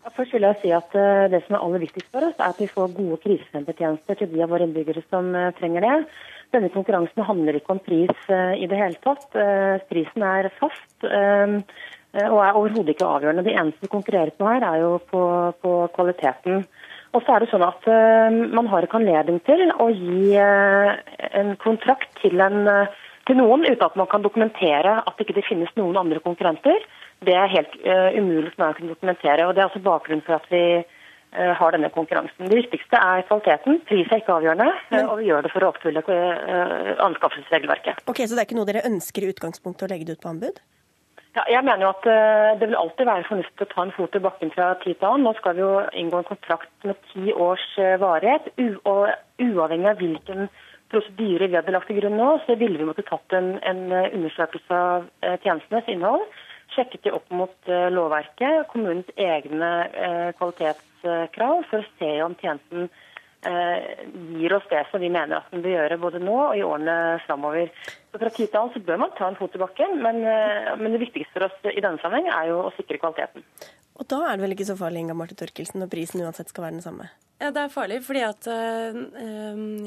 Først vil jeg si at Det som er aller viktigst for oss, er at vi får gode krisesentertjenester til de av våre innbyggere som trenger det. Denne konkurransen handler ikke om pris i det hele tatt. Prisen er fast. Eh, og er overhodet ikke avgjørende. Det eneste vi konkurrerer på her, er jo på, på kvaliteten. Og så er det sånn at Man har ikke anledning til å gi en kontrakt til, en, til, noen uten at man kan dokumentere at det ikke finnes noen andre konkurrenter. Det er helt umulig for meg å kunne dokumentere. og Det er også bakgrunnen for at vi har denne konkurransen. Det viktigste er kvaliteten. Pris er ikke avgjørende, Men... og vi gjør det for å oppfylle anskaffelsesregelverket. Ok, Så det er ikke noe dere ønsker i utgangspunktet å legge det ut på anbud? Ja, jeg mener jo at uh, Det vil alltid være fornuftig å ta en fot i bakken fra tid til annen. Nå skal vi jo inngå en kontrakt med ti års uh, varighet. og Uavhengig av hvilken prosedyre vi hadde lagt til grunn nå, så ville vi måtte tatt en, en eh, undersøkelse av uh, tjenestenes innhold. Sjekket de opp mot lovverket, kommunens egne kvalitetskrav, for å se om tjenesten Eh, gir oss det som vi mener at den bør gjøre både nå og i årene framover. Så fra tid til annen så bør man ta en fot i bakken, men, eh, men, det viktigste for oss i denne sammenheng er jo å sikre kvaliteten. Og da er det vel ikke så farlig Inga Marte Torkelsen, når prisen uansett skal være den samme? Ja, Det er farlig, fordi at øh,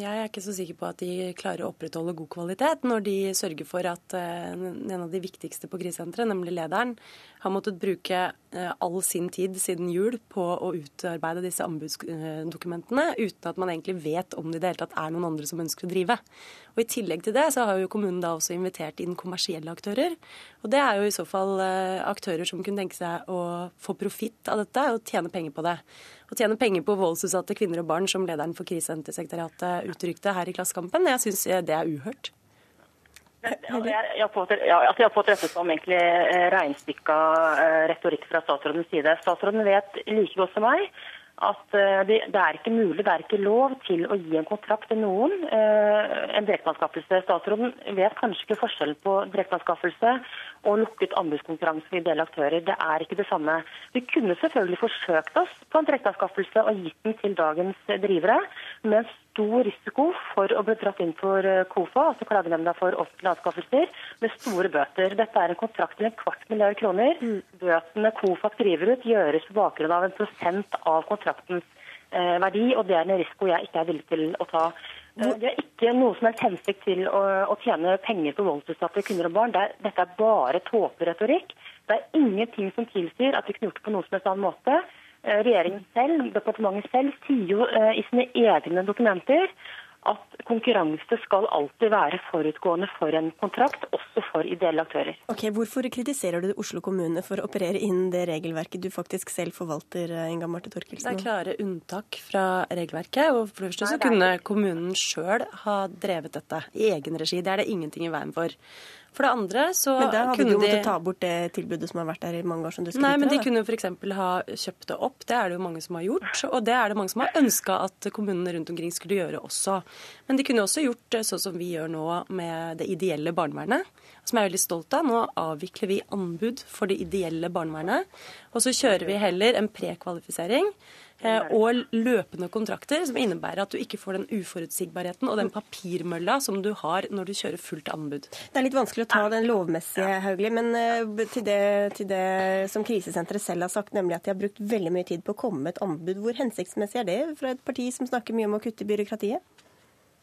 jeg er ikke så sikker på at de klarer å opprettholde god kvalitet når de sørger for at øh, en av de viktigste på krisesenteret, nemlig lederen, har måttet bruke øh, all sin tid siden jul på å utarbeide disse anbudsdokumentene uten at man egentlig vet om det i det hele tatt er noen andre som ønsker å drive. Og I tillegg til det så har jo kommunen da også invitert inn kommersielle aktører. Og det er jo i så fall aktører som kunne tenke seg å få profitt av dette og tjene penger på det. Å tjene penger på voldsutsatte kvinner og barn, som lederen for Krisesentersekretariatet uttrykte her i Klassekampen, jeg syns det er uhørt. Jeg har fått rettet som egentlig regnstykka eh, retorikk fra statsrådens side. Statsråden vet like godt som meg at eh, det, er ikke mulig, det er ikke lov til å gi en kontrakt til noen. Eh, en direkteanskaffelse. Statsråden vet kanskje ikke forskjellen på direkteanskaffelse og lukket anbudskonkurranse med ideelle aktører. Det er ikke det samme. Vi kunne selvfølgelig forsøkt oss på en direkteanskaffelse og gitt den til dagens drivere, med stor risiko for å bli dratt inn for eh, KOFA, altså Klagenemnda for offentlige anskaffelser, med store bøter. Dette er en kontrakt til en kvart milliard kroner. Mm. Bøtene KOFA skriver ut, gjøres på bakgrunn av en prosent av kontraktens eh, verdi, og det er en risiko jeg ikke er villig til å ta. Eh, det er ikke noe som helst hensikt til å, å, tjene penger på voldsutsatte kvinner og barn. Det er, dette er bare tåperetorikk. Det er ingenting som tilsier at vi kunne gjort det på noen som helst annen måte. Eh, regjeringen selv, departementet selv, sier jo eh, i sine egne dokumenter at konkurranse skal alltid være forutgående for en kontrakt, også for ideelle aktører. Ok, Hvorfor kritiserer du Oslo kommune for å operere inn det regelverket du faktisk selv forvalter, Inga Marte Torkelsen? Det er klare unntak fra regelverket. og For det første så kunne kommunen sjøl ha drevet dette i egen regi. Det er det ingenting i veien for. For det andre så kunne de Men da hadde de jo måttet ta bort det tilbudet som har vært der i mange år, som du skryter Nei, men de da. kunne f.eks. ha kjøpt det opp. Det er det jo mange som har gjort. Og det er det mange som har ønska at kommunene rundt omkring skulle gjøre også. Men de kunne også gjort sånn som vi gjør nå med det ideelle barnevernet, som jeg er veldig stolt av. Nå avvikler vi anbud for det ideelle barnevernet. Og så kjører vi heller en prekvalifisering og løpende kontrakter, som innebærer at du ikke får den uforutsigbarheten og den papirmølla som du har når du kjører fullt anbud. Det er litt vanskelig å ta den lovmessige, Hauglie, men eh, til det, til det som krisesenteret selv har sagt, nemlig at de har brukt veldig mye tid på å komme med et anbud. Hvor hensiktsmessig er det fra et parti som snakker mye om å kutte i byråkratiet?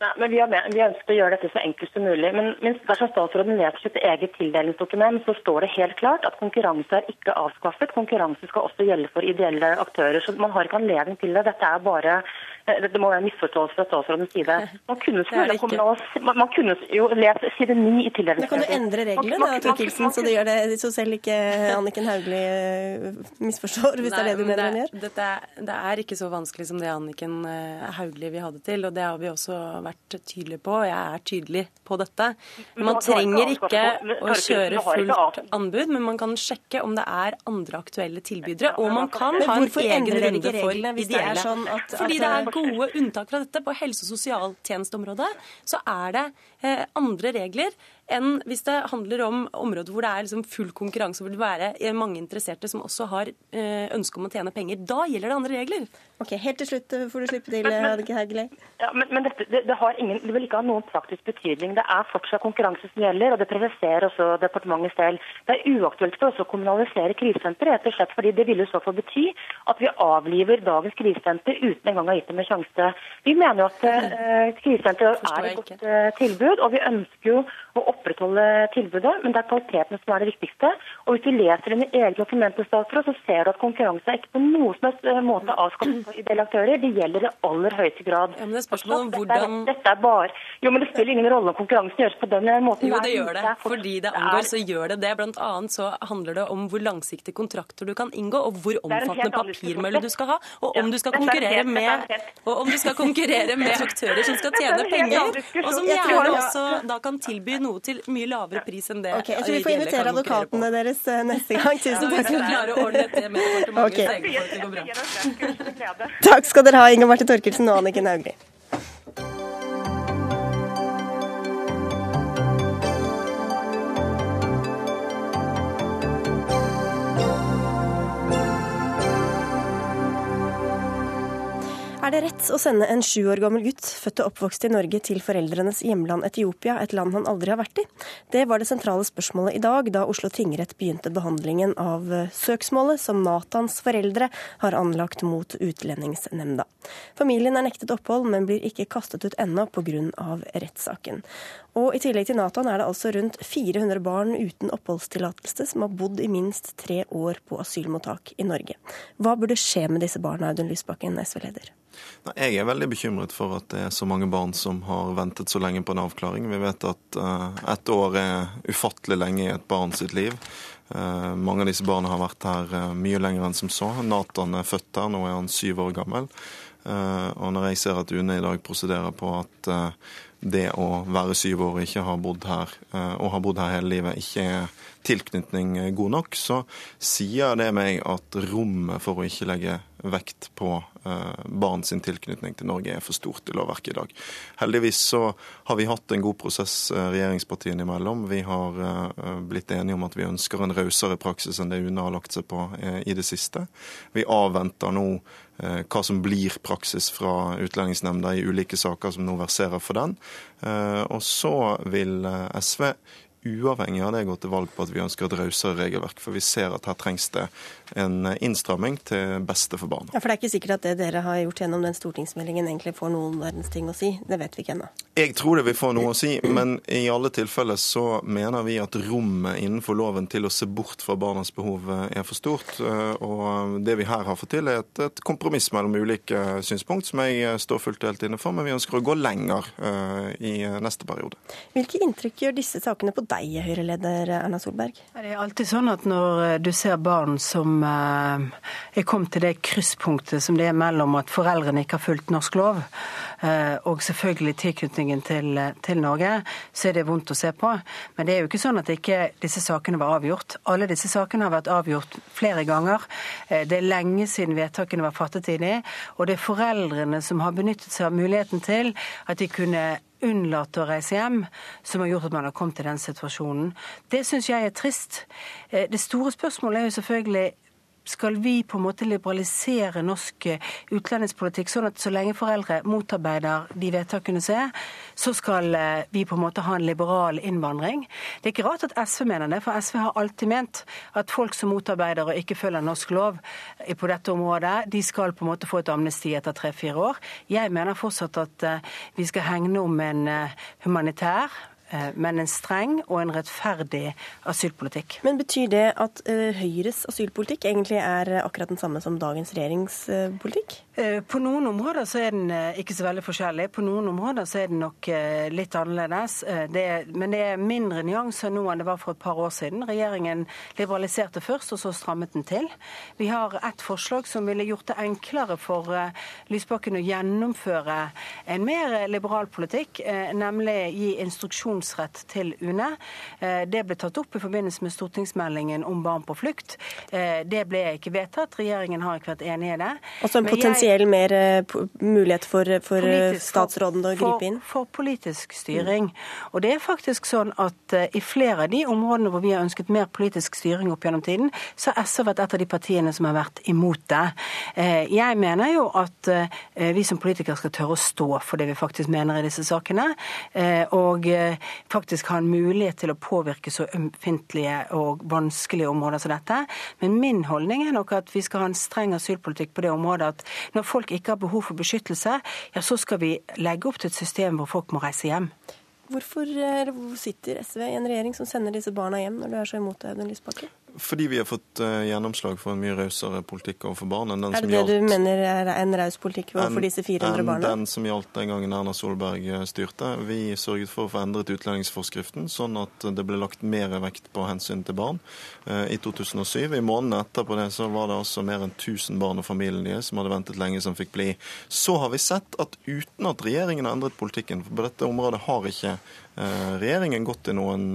Nei, men vi har, vi ønsker å gjøre dette så enkelt som mulig. Men, men dersom statsråden leser sitt eget tildelingsdokument, så står det helt klart at konkurranse er ikke avskaffet. Konkurranse skal også gjelde for ideelle aktører. Så man har ikke anledning til det. Dette er bare eh, det må være en misforståelse fra statsrådens side. Man kunne, Det det man, man kunne jo lest side 9 i Men kan du endre reglene Man- da, man- så det gjør det så selv ikke Anniken Hauglie eh, misforstår, hvis det er det du mener hun det, gjør? dette er, det er ikke så vanskelig som det Anniken eh, Hauglie vil ha det til, og det har vi også vært tydelige på. og Jeg er tydelig på dette. Men Man trenger ikke å kjøre fullt anbud, men man kan sjekke om det er andre aktuelle tilbydere, og man kan ha en egen runde for ideelle. sånn Fordi det er gode unntak fra dette. På helse- og sosialtjenesteområdet så er det eh, andre regler enn hvis det handler om områder hvor det er liksom full konkurranse, hvor det vil være mange interesserte som også har eh, ønske om å tjene penger. Da gjelder det andre regler. Ok, Helt til slutt eh, får du slippe til, eh, Anniken Hauglie. Ja, men, men dette, det, det, har ingen, det vil ikke ha noen praktisk betydning. Det er fortsatt konkurranse som gjelder, og det presiserer også departementet selv. Det er uaktuelt for oss å kommunalisere krisesenteret, rett og slett fordi det ville i så fall bety at vi avliver dagens krisesenter uten engang å ha gitt dem en sjanse. Vi mener jo at eh, krisesenteret er et godt eh, tilbud, og vi ønsker jo å opprettholde tilbudet, men det er kvaliteten som er det viktigste. Og hvis du leser dine egne dokumenter, statsråd, så ser du at konkurranse er ikke på noen som helst eh, måte avskaffet for ideelle aktører. Det gjelder i aller høyeste grad. Ja, men det er spørsmål om Dette er- Dette er bare Jo, men det spiller ingen rolle om konkurransen gjøres på den måten. Jo, det gjør det. Fordi det angår, så gjør det det. Blant annet så handler det om hvor langsiktige kontrakter du kan inngå, og hvor omfattende papirmølle du skal ha, og om du skal er konkurrere er med, og om du skal konkurrere med aktører som skal tjene penger, og som gjerne også da kan tilby noe til mye lavere pris enn det Ok, Jeg tror vi får invitere advokatene deres eh, neste gang. Tusen takk. Ja, klare å ordne dette med departementet, Ok. så egentlig får det til å gå bra. Takk skal dere ha, Inga Marte Torkelsen og Anniken Hauglie. Er det rett å sende en sju år gammel gutt, født og oppvokst i Norge, til foreldrenes hjemland Etiopia, et land han aldri har vært i? Det var det sentrale spørsmålet i dag, da Oslo tingrett begynte behandlingen av eh, søksmålet som Natans foreldre har anlagt mot Utlendingsnemnda. Familien er nektet opphold, men blir ikke kastet ut ennå pga. rettssaken. Og i tillegg til Natan er det altså rundt 400 barn uten oppholdstillatelse som har bodd i minst tre år på asylmottak i Norge. Hva burde skje med disse barna, Audun Lysbakken, SV-leder? Jeg er veldig bekymret for at det er så mange barn som har ventet så lenge på en avklaring. Vi vet at uh, ett år er ufattelig lenge i et barn sitt liv. Eh, mange av disse barna har vært her eh, mye lenger enn som så. Nathan er født her, nå er han syv år gammel. Eh, og når jeg ser at UNE i dag prosederer på at eh, det å være syv år og ikke ha bodd her, eh, og ha bodd her hele livet, ikke er tilknytning eh, god nok, så sier det meg at rommet for å ikke legge vekt på eh, barn sin tilknytning til Norge er for stort i lovverket i dag. Heldigvis så har vi hatt en god prosess eh, regjeringspartiene imellom. Vi har eh, blitt enige om at vi ønsker en rausere praksis enn det UNE har lagt seg på eh, i det siste. Vi avventer nå eh, hva som blir praksis fra Utlendingsnemnda i ulike saker som nå verserer for den. Eh, Og så vil eh, SV uavhengig av det gå til valg på at vi ønsker et rausere regelverk. For vi ser at her trengs det en innstramming til beste for barna. Ja, For det er ikke sikkert at det dere har gjort gjennom den stortingsmeldingen egentlig får noen verdens ting å si. Det vet vi ikke ennå. Jeg tror det vil få noe å si, men i alle tilfeller så mener vi at rommet innenfor loven til å se bort fra barnas behov er for stort. Og det vi her har fått til, er et, et kompromiss mellom ulike synspunkt, som jeg står fullt og helt inne for, men vi ønsker å gå lenger uh, i neste periode. Hvilke inntrykk gjør disse sakene på deg, Høyre-leder Erna Solberg? Det er alltid sånn at når du ser barn som er kommet til det krysspunktet som det er mellom at foreldrene ikke har fulgt norsk lov, uh, og selvfølgelig tilknytningen til, til, Norge, så er det vondt å se på. Men det er jo ikke sånn at ikke disse sakene var avgjort. Alle disse sakene har vært avgjort flere ganger. Det er lenge siden vedtakene var fattet i de, og det er foreldrene som har benyttet seg av muligheten til at de kunne unnlate å reise hjem, som har gjort at man har kommet til den situasjonen. Det syns jeg er trist. Det store spørsmålet er jo selvfølgelig skal vi på en måte liberalisere norsk utlendingspolitikk, sånn at så lenge foreldre motarbeider de vedtakene som er, så skal vi på en måte ha en liberal innvandring. Det er ikke rart at SV mener det, for SV har alltid ment at folk som motarbeider og ikke følger norsk lov på dette området, de skal på en måte få et amnesti etter tre-fire år. Jeg mener fortsatt at vi skal hegne om en humanitær men en streng og en rettferdig asylpolitikk. Men Betyr det at uh, Høyres asylpolitikk egentlig er akkurat den samme som dagens regjeringspolitikk? På noen områder så er den ikke så veldig forskjellig. På noen områder så er den nok litt annerledes. Det er, men det er mindre nyanser nå enn det var for et par år siden. Regjeringen liberaliserte først, og så strammet den til. Vi har et forslag som ville gjort det enklere for Lysbakken å gjennomføre en mer liberal politikk, nemlig gi instruksjon instruksjonsrett til UNE. Det ble tatt opp i forbindelse med stortingsmeldingen om barn på flukt. Det ble ikke vedtatt. Regjeringen har ikke vært enig i det. Altså en potensiell jeg, mer mulighet for, for statsråden å gripe inn? For, for politisk styring. Og det er faktisk sånn at i flere av de områdene hvor vi har ønsket mer politisk styring opp gjennom tiden, så har SV vært et av de partiene som har vært imot det. Jeg mener jo at vi som politikere skal tørre å stå for det vi faktisk mener i disse sakene. Og faktisk ha en mulighet til å påvirke så ømfintlige og vanskelige områder som dette. Men min holdning er nok at vi skal ha en streng asylpolitikk på det området at når folk ikke har behov for beskyttelse, ja, så skal vi legge opp til et system hvor folk må reise hjem. Hvorfor sitter SV i en regjering som sender disse barna hjem, når du er så imot det, Audun Lysbakken? Fordi vi har fått uh, gjennomslag for en mye rausere politikk overfor barn enn den som gjaldt Er det det du mener er en raus politikk overfor disse 400 barna? Enn den som gjaldt den gangen Erna Solberg styrte. Vi sørget for å få endret utlendingsforskriften, sånn at det ble lagt mer vekt på hensyn til barn uh, i 2007. I månedene etterpå det så var det altså mer enn 1000 barn og familien deres som hadde ventet lenge, som fikk bli. Så har vi sett at uten at regjeringen har endret politikken, for på dette området har ikke regjeringen gått i noen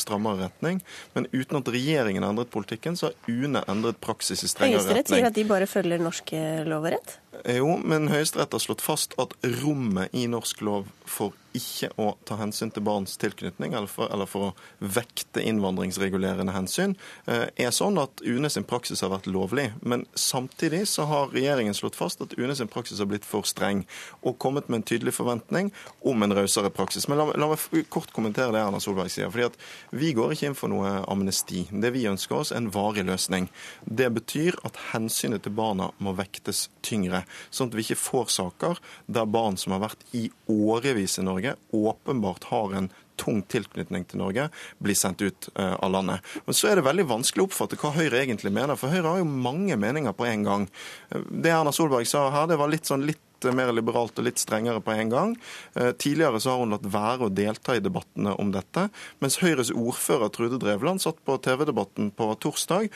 strammere retning, men uten at regjeringen har endret politikken, så har UNE endret praksis i strengere retning. Høyesterett sier at de bare følger norsk lov og rett? Jo, men Høyesterett har slått fast at rommet i norsk lov for ikke å ta hensyn til barns tilknytning, eller for, eller for å vekte innvandringsregulerende hensyn, er sånn at UNE sin praksis har vært lovlig. Men samtidig så har regjeringen slått fast at UNE sin praksis har blitt for streng, og kommet med en tydelig forventning om en rausere praksis. Men la, la, meg kort kommentere det Erna Solberg sier. fordi at Vi går ikke inn for noe amnesti. Det vi ønsker oss, er en varig løsning. Det betyr at hensynet til barna må vektes tyngre, sånn at vi ikke får saker der barn som har vært i årevis i Norge, Norge, åpenbart har en tung tilknytning til Norge, blir sendt ut av landet. Men så er det veldig vanskelig å oppfatte hva Høyre egentlig mener, for Høyre har jo mange meninger på en gang. Det Erna Solberg sa her, det var litt sånn litt mer liberalt og litt strengere på en gang. Tidligere så har hun latt være å delta i debattene om dette, mens Høyres ordfører Trude Drevland satt på TV-debatten på torsdag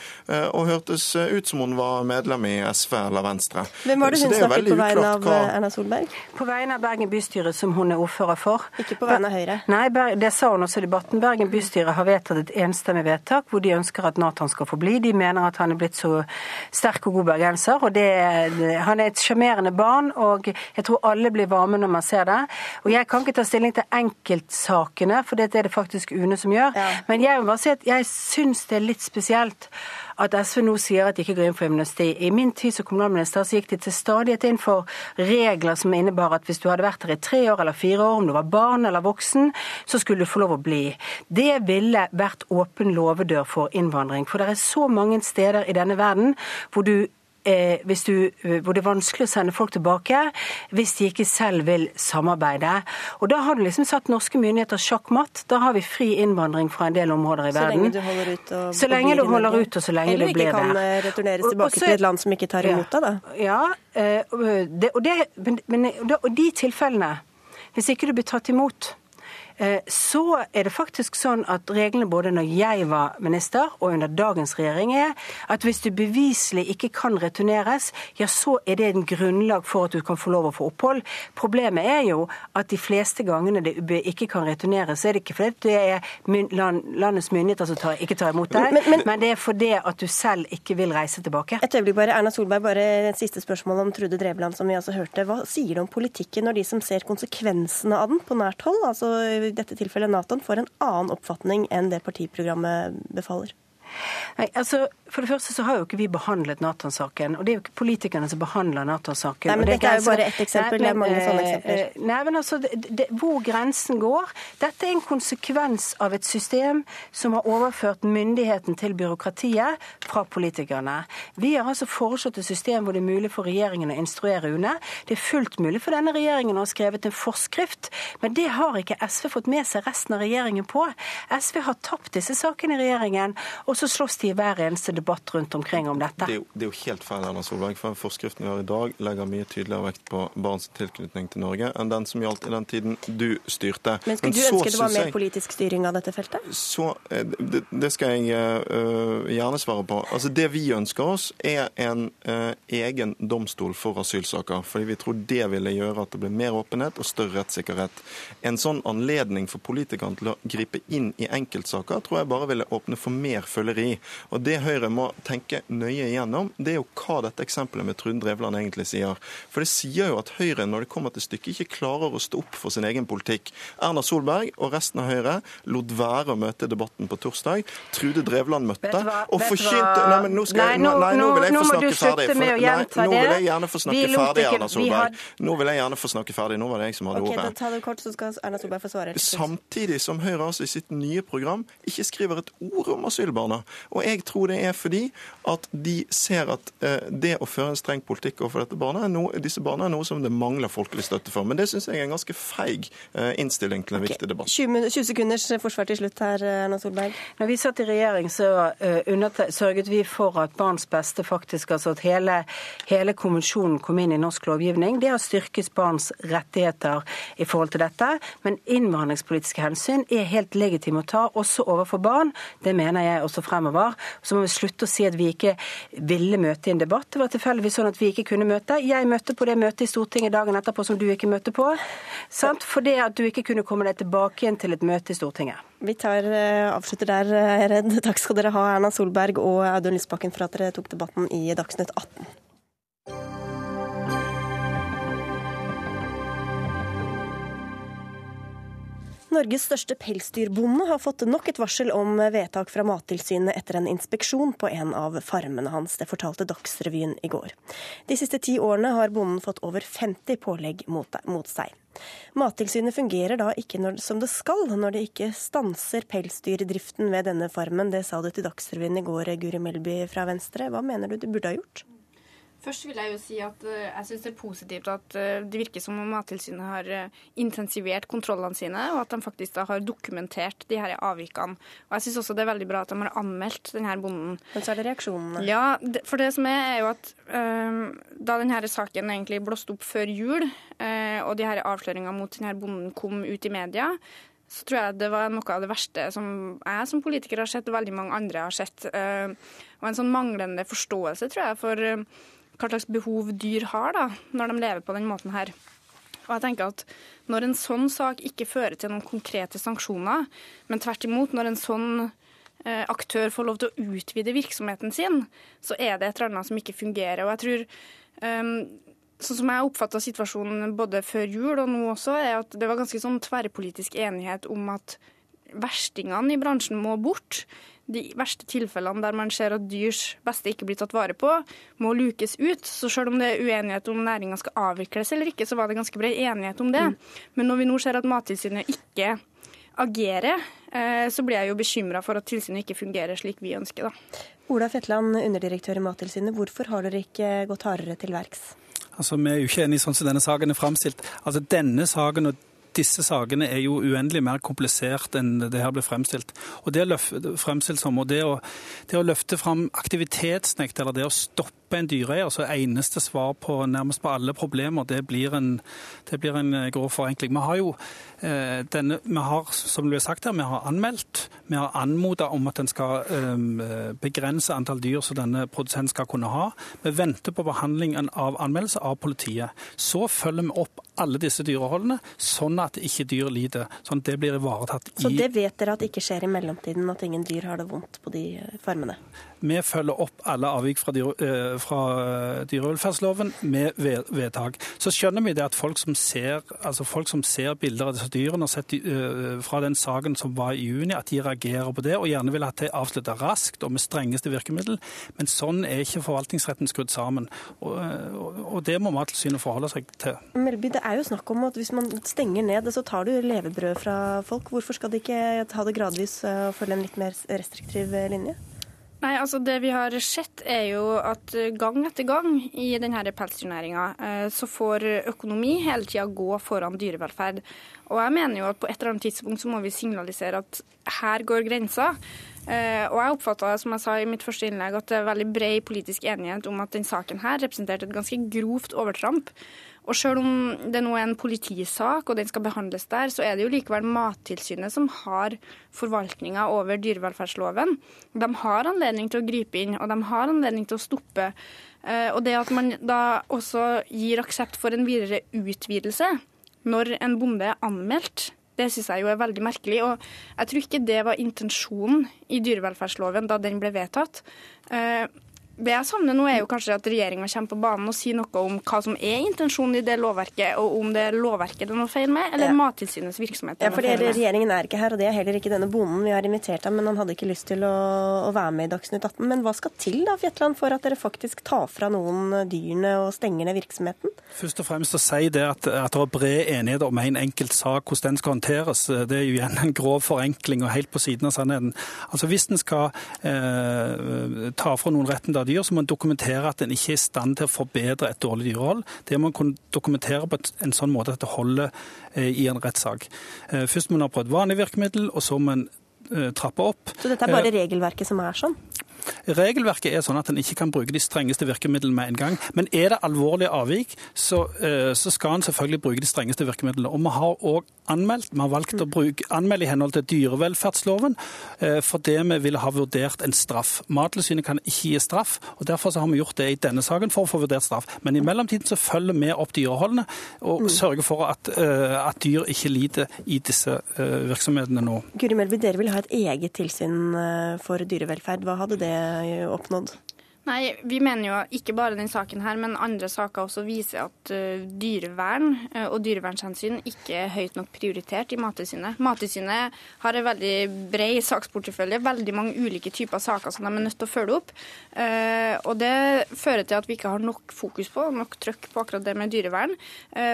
og hørtes ut som hun var medlem i SV eller Venstre. Hvem var det hun snakket på vegne av hva... Erna Solberg? På vegne av Bergen bystyre, som hun er ordfører for. Ikke på vegne av Høyre? Nei, det sa hun også i debatten. Bergen bystyre har vedtatt et enstemmig vedtak hvor de ønsker at Nathan skal få bli. De mener at han er blitt så sterk og god bergenser. og det, Han er et sjarmerende barn. og og jeg tror alle blir varme når man ser det. Og jeg kan ikke ta stilling til enkeltsakene, for det er det faktisk UNE som gjør. Ja. Men jeg må bare si at jeg syns det er litt spesielt at SV nå sier at de ikke går inn for amnesti. I min tid som kommunalminister så gikk de til stadighet inn for regler som innebar at hvis du hadde vært her i tre år eller fire år, om du var barn eller voksen, så skulle du få lov å bli. Det ville vært åpen låvedør for innvandring. For det er så mange steder i denne verden hvor du eh, du, eh, hvor det er vanskelig å sende folk tilbake hvis de ikke selv vil samarbeide. Og Da har du liksom satt norske myndigheter sjakkmatt. Da har vi fri innvandring fra en del områder i så verden. Lenge du holder ut og, så lenge du holder ut, og så lenge Eller du blir der. Eller ikke kan eh, returneres tilbake og, og til et land som ikke tar imot deg, da. Ja, eh, det, og, det, men, men, og de tilfellene, hvis ikke du blir tatt imot så er det faktisk sånn at reglene både når jeg var minister og under dagens regjering er at hvis du beviselig ikke kan returneres, ja så er det en grunnlag for at du kan få lov å få opphold. Problemet er jo at de fleste gangene det ikke kan returneres, så er det ikke fordi det er landets myndigheter som tar, ikke tar imot deg, men, men, men, det er fordi at du selv ikke vil reise tilbake. Et øyeblikk bare, Erna Solberg, bare et siste spørsmål om Trude Drevland, som vi altså hørte. Hva sier du om politikken når de som ser konsekvensene av den på nært hold, altså i dette tilfellet Naton, får en annen oppfatning enn det partiprogrammet befaler? Nei, altså, For det første så har jo ikke vi behandlet Nathan-saken. Og det er jo ikke politikerne som behandler Nathan-saken. Nei, men Dette er jo bare ett eksempel. Nei, men, det er mange sånne eh, eksempler. Nei, men altså, det, det, Hvor grensen går Dette er en konsekvens av et system som har overført myndigheten til byråkratiet fra politikerne. Vi har altså foreslått et system hvor det er mulig for regjeringen å instruere UNE. Det er fullt mulig for denne regjeringen å ha skrevet en forskrift, men det har ikke SV fått med seg resten av regjeringen på. SV har tapt disse sakene i regjeringen. og så slåss de i hver eneste debatt rundt omkring om dette. Det er jo, det er jo helt feil, Erna Solberg. for Forskriften vi har i dag, legger mye tydeligere vekt på barns tilknytning til Norge enn den som gjaldt i den tiden du styrte. Men skulle Men du ønske det var mer politisk styring av dette feltet? Så, eh, det, det skal jeg uh, gjerne svare på. Altså, Det vi ønsker oss, er en uh, egen domstol for asylsaker. Fordi vi tror det ville gjøre at det ble mer åpenhet og større rettssikkerhet. En sånn anledning for politikerne til å gripe inn i enkeltsaker tror jeg bare ville åpne for mer følge føleri. Og Det Høyre må tenke nøye igjennom, det er jo hva dette eksempelet med Trud Drevland egentlig sier. For det sier jo at Høyre når det kommer til stykket, ikke klarer å stå opp for sin egen politikk. Erna Solberg og resten av Høyre lot være å møte debatten på torsdag. Trude Drevland møtte og forkynte Nei, men nå, skal, nei, nå, nei, nå vil jeg få snakke ferdig. For, nei, nå vil jeg gjerne få snakke ferdig, Erna Solberg. Nå vil jeg gjerne få snakke ferdig. Nå var det jeg som hadde okay, ordet. Da ta det kort, så skal Erna Solberg få svare. Samtidig som Høyre altså i sitt nye program ikke skriver et ord om asylbarna. Og jeg tror det er fordi at de ser at eh, det å føre en streng politikk overfor dette barnet, noe, disse barna er noe som det mangler folkelig støtte for. Men det syns jeg er en ganske feig eh, innstilling til en okay. viktig debatt. 20, 20 sekunders forsvar til slutt her, Erna Solberg. Når vi satt i regjering, så uh, sørget vi for at barns beste faktisk, altså at hele, hele konvensjonen kom inn i norsk lovgivning. Det har styrket barns rettigheter i forhold til dette. Men innvandringspolitiske hensyn er helt legitime å ta, også overfor barn. Det mener jeg også fremover. Så må vi slutte å si at vi ikke ville møte i en debatt. Det var tilfeldigvis sånn at vi ikke kunne møte. Jeg møtte på det møtet i Stortinget dagen etterpå som du ikke møtte på. Sant? Fordi at du ikke kunne komme deg tilbake igjen til et møte i Stortinget. Vi tar, eh, avslutter der, er redd. Takk skal dere ha, Erna Solberg og Audun Lysbakken, for at dere tok debatten i Dagsnytt 18. Norges største pelsdyrbonde har fått nok et varsel om vedtak fra Mattilsynet etter en inspeksjon på en av farmene hans. Det fortalte Dagsrevyen i går. De siste ti årene har bonden fått over 50 pålegg mot, seg. Mattilsynet fungerer da ikke når, som det skal, når det ikke stanser pelsdyrdriften ved denne farmen. Det sa du til Dagsrevyen i går, Guri Melby fra Venstre. Hva mener du det burde ha gjort? Først vil jeg jo si at uh, jeg syns det er positivt at uh, det virker som om Mattilsynet har uh, intensivert kontrollene sine, og at de faktisk da har dokumentert de her avvikene. Og jeg syns også det er veldig bra at de har anmeldt denne bonden. Men så er det reaksjonene. Ja, for det som er, er jo at da denne saken egentlig blåste opp før jul, og de her avsløringene mot denne bonden kom ut i media, så tror jeg det var noe av det verste som jeg som politiker har sett, og veldig mange andre har sett. Og en sånn manglende forståelse, tror jeg, for hva slags behov dyr har da, når de lever på den måten her. Og jeg tenker at Når en sånn sak ikke fører til noen konkrete sanksjoner, men tvert imot når en sånn eh, aktør får lov til å utvide virksomheten sin, så er det et eller annet som ikke fungerer. Og jeg tror um, sånn som jeg oppfatta situasjonen både før jul og nå også, er at det var ganske sånn tverrpolitisk enighet om at verstingene i bransjen må bort. De verste tilfellene der man ser at dyrs beste ikke blir tatt vare på, må lukes ut. Så selv om det er uenighet om næringa skal avvikles eller ikke, så var det ganske bred enighet om det. Mm. Men når vi nå ser at Mattilsynet ikke agerer, eh, så blir jeg jo bekymra for at tilsynet ikke fungerer slik vi ønsker. da. Ola Fetland, underdirektør i Mattilsynet. Hvorfor har dere ikke gått hardere til verks? Altså, Vi er jo ikke enige sånn som denne saken er framstilt. Altså, denne saken og disse sakene er jo uendelig mer komplisert enn det her ble fremstilt. Og det, løf, fremstilt som, og det, å, det å løfte fram aktivitetsnekt, eller det å stoppe en dyreeier, så eneste svar på nærmest på alle problemer, det blir en, det blir en grov forenkling. Vi har jo eh, denne, vi har, som det ble sagt her, vi har anmeldt, vi har anmodet om at en skal eh, begrense antall dyr som denne produsenten skal kunne ha. Vi venter på behandlingen av anmeldelse av politiet. Så følger vi opp alle disse dyreholdene, sånn at ikke dyr lider. Sånn at det blir ivaretatt i Så det vet dere at ikke skjer i mellomtiden, at ingen dyr har det vondt på de farmene? Vi følger opp alle avvik fra, dyre, eh, fra dyrevelferdsloven med vedtak. Så skjønner vi det at folk som ser, altså folk som ser bilder av disse dyrene og sett uh, fra den saken som var i juni, at de reagerer på det og gjerne vil at det avslutter raskt og med strengeste virkemiddel. Men sånn er ikke forvaltningsretten skrudd sammen. Og, og, og det må Mattilsynet forholde seg til. Melby, det er jo snakk om at hvis man stenger ned, så tar du levebrød fra folk. Hvorfor skal de ikke ta det gradvis og følge en litt mer restriktiv linje? Nei, altså Det vi har sett, er jo at gang etter gang i denne pelsdyrnæringa eh, så får økonomi hele tida gå foran dyrevelferd. Og jeg mener jo at på et eller annet tidspunkt så må vi signalisere at her går grensa. Eh, og jeg oppfatta, som jeg sa i mitt første innlegg, at det er veldig bred politisk enighet om at denne saken her representerte et ganske grovt overtramp. Og selv om det nå er en politisak og den skal behandles der, så er det jo likevel Mattilsynet som har forvaltninga over dyrevelferdsloven. De har anledning til å gripe inn, og de har anledning til å stoppe. Eh, og det at man da også gir aksept for en videre utvidelse når en bonde er anmeldt, det syns jeg jo er veldig merkelig. Og jeg tror ikke det var intensjonen i dyrevelferdsloven da den ble vedtatt. Det jeg savner nå, er jo kanskje at regjeringa kommer på banen og sier noe om hva som er intensjonen i det lovverket, og om det er lovverket det er noe feil med, eller ja. Mattilsynets virksomhet. Ja, for Regjeringen er ikke her, og det er heller ikke denne bonden vi har invitert ham, men han hadde ikke lyst til å, å, være med i Dagsnytt 18. Men hva skal til da, Fjetland, for at dere faktisk tar fra noen dyrene og stenger ned virksomheten? Først og fremst å si det at, at det er bred enighet om en enkelt sak, hvordan den skal håndteres. Det er jo igjen en grov forenkling og helt på siden av sannheten. Altså Hvis en skal eh, ta fra noen retten til dyr, så må en dokumentere at en ikke er i stand til å forbedre et dårlig dyrehold. Det må en kunne dokumentere på en sånn måte at det holder eh, i en rettssak. Eh, først må en ha prøvd vanlig virkemiddel, og så må en eh, trappe opp. Så dette er bare regelverket som er sånn? Regelverket er sånn at en ikke kan bruke de strengeste virkemidlene med en gang. Men er det alvorlige avvik, så, eh, så skal en selvfølgelig bruke de strengeste virkemidlene. Og vi har òg anmeldt. Vi har valgt å bruke, anmelde i henhold til dyrevelferdsloven eh, fordi vi ville ha vurdert en straff. Mattilsynet kan ikke gi straff, og derfor har vi gjort det i denne saken for å få vurdert straff. Men i mellomtiden så følger vi opp dyreholdene og mm. sørger for at, eh, at dyr ikke lider i disse virksomhetene nå. Guri Melby, dere vil ha et eget tilsyn for dyrevelferd. Hva hadde det oppnådd? Nei, Vi mener jo ikke bare den saken her, men andre saker også viser at uh, dyrevern uh, og dyrevernshensyn ikke er høyt nok prioritert i Mattilsynet. Mattilsynet har en veldig bred saksportefølje, veldig mange ulike typer saker som de er nødt til å følge opp. Uh, og Det fører til at vi ikke har nok fokus på, nok trøkk på akkurat det med dyrevern.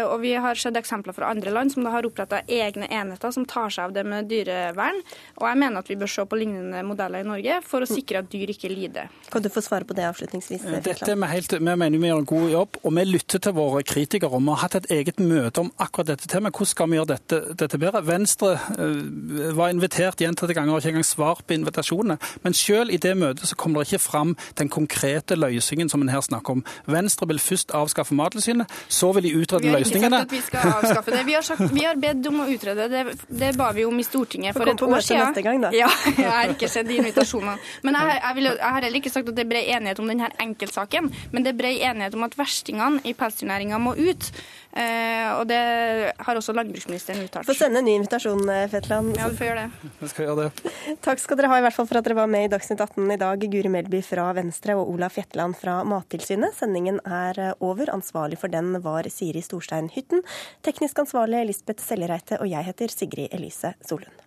og Vi har sett eksempler fra andre land som da har oppretta egne enheter som tar seg av det med dyrevern. Og jeg mener at vi bør se på lignende modeller i Norge for å sikre at dyr ikke lider. Kan du få svare på det? Det avslutningsvis? Eh, dette er vi, helt, vi mener vi gjør en god jobb, og vi lytter til våre kritikere. og Vi har hatt et eget møte om akkurat dette temaet. Hvordan skal vi gjøre dette, dette bedre? Venstre uh, var invitert gjentatte ganger og ikke engang svar på invitasjonene. Men selv i det møtet så kommer det ikke fram den konkrete løsningen som en her snakker om. Venstre vil først avskaffe Mattilsynet, så vil de utrede løsningene. Vi har ikke sagt at vi skal avskaffe det. Vi har, sagt, vi har bedt om å utrede det. Det ba vi om i Stortinget for et år siden. Gang, ja, jeg har ikke sett de invitasjonene. Men jeg, jeg, vil, jeg har heller ikke sagt at det er bred enighet enighet om denne enkeltsaken, men det er bred enighet om at verstingene i pelsdyrnæringa må ut. Eh, og det har også landbruksministeren uttalt. Få sende en ny invitasjon, eh, Fetland. Ja, du får gjøre det. Jeg skal gjøre det. Takk skal dere ha i hvert fall for at dere var med i Dagsnytt 18 i dag, Guri Melby fra Venstre og Olaf Jetland fra Mattilsynet. Sendingen er eh, over. Ansvarlig for den var Siri Storstein Hytten. Teknisk ansvarlig Lisbeth Sellereite, og jeg heter Sigrid Elise Solund.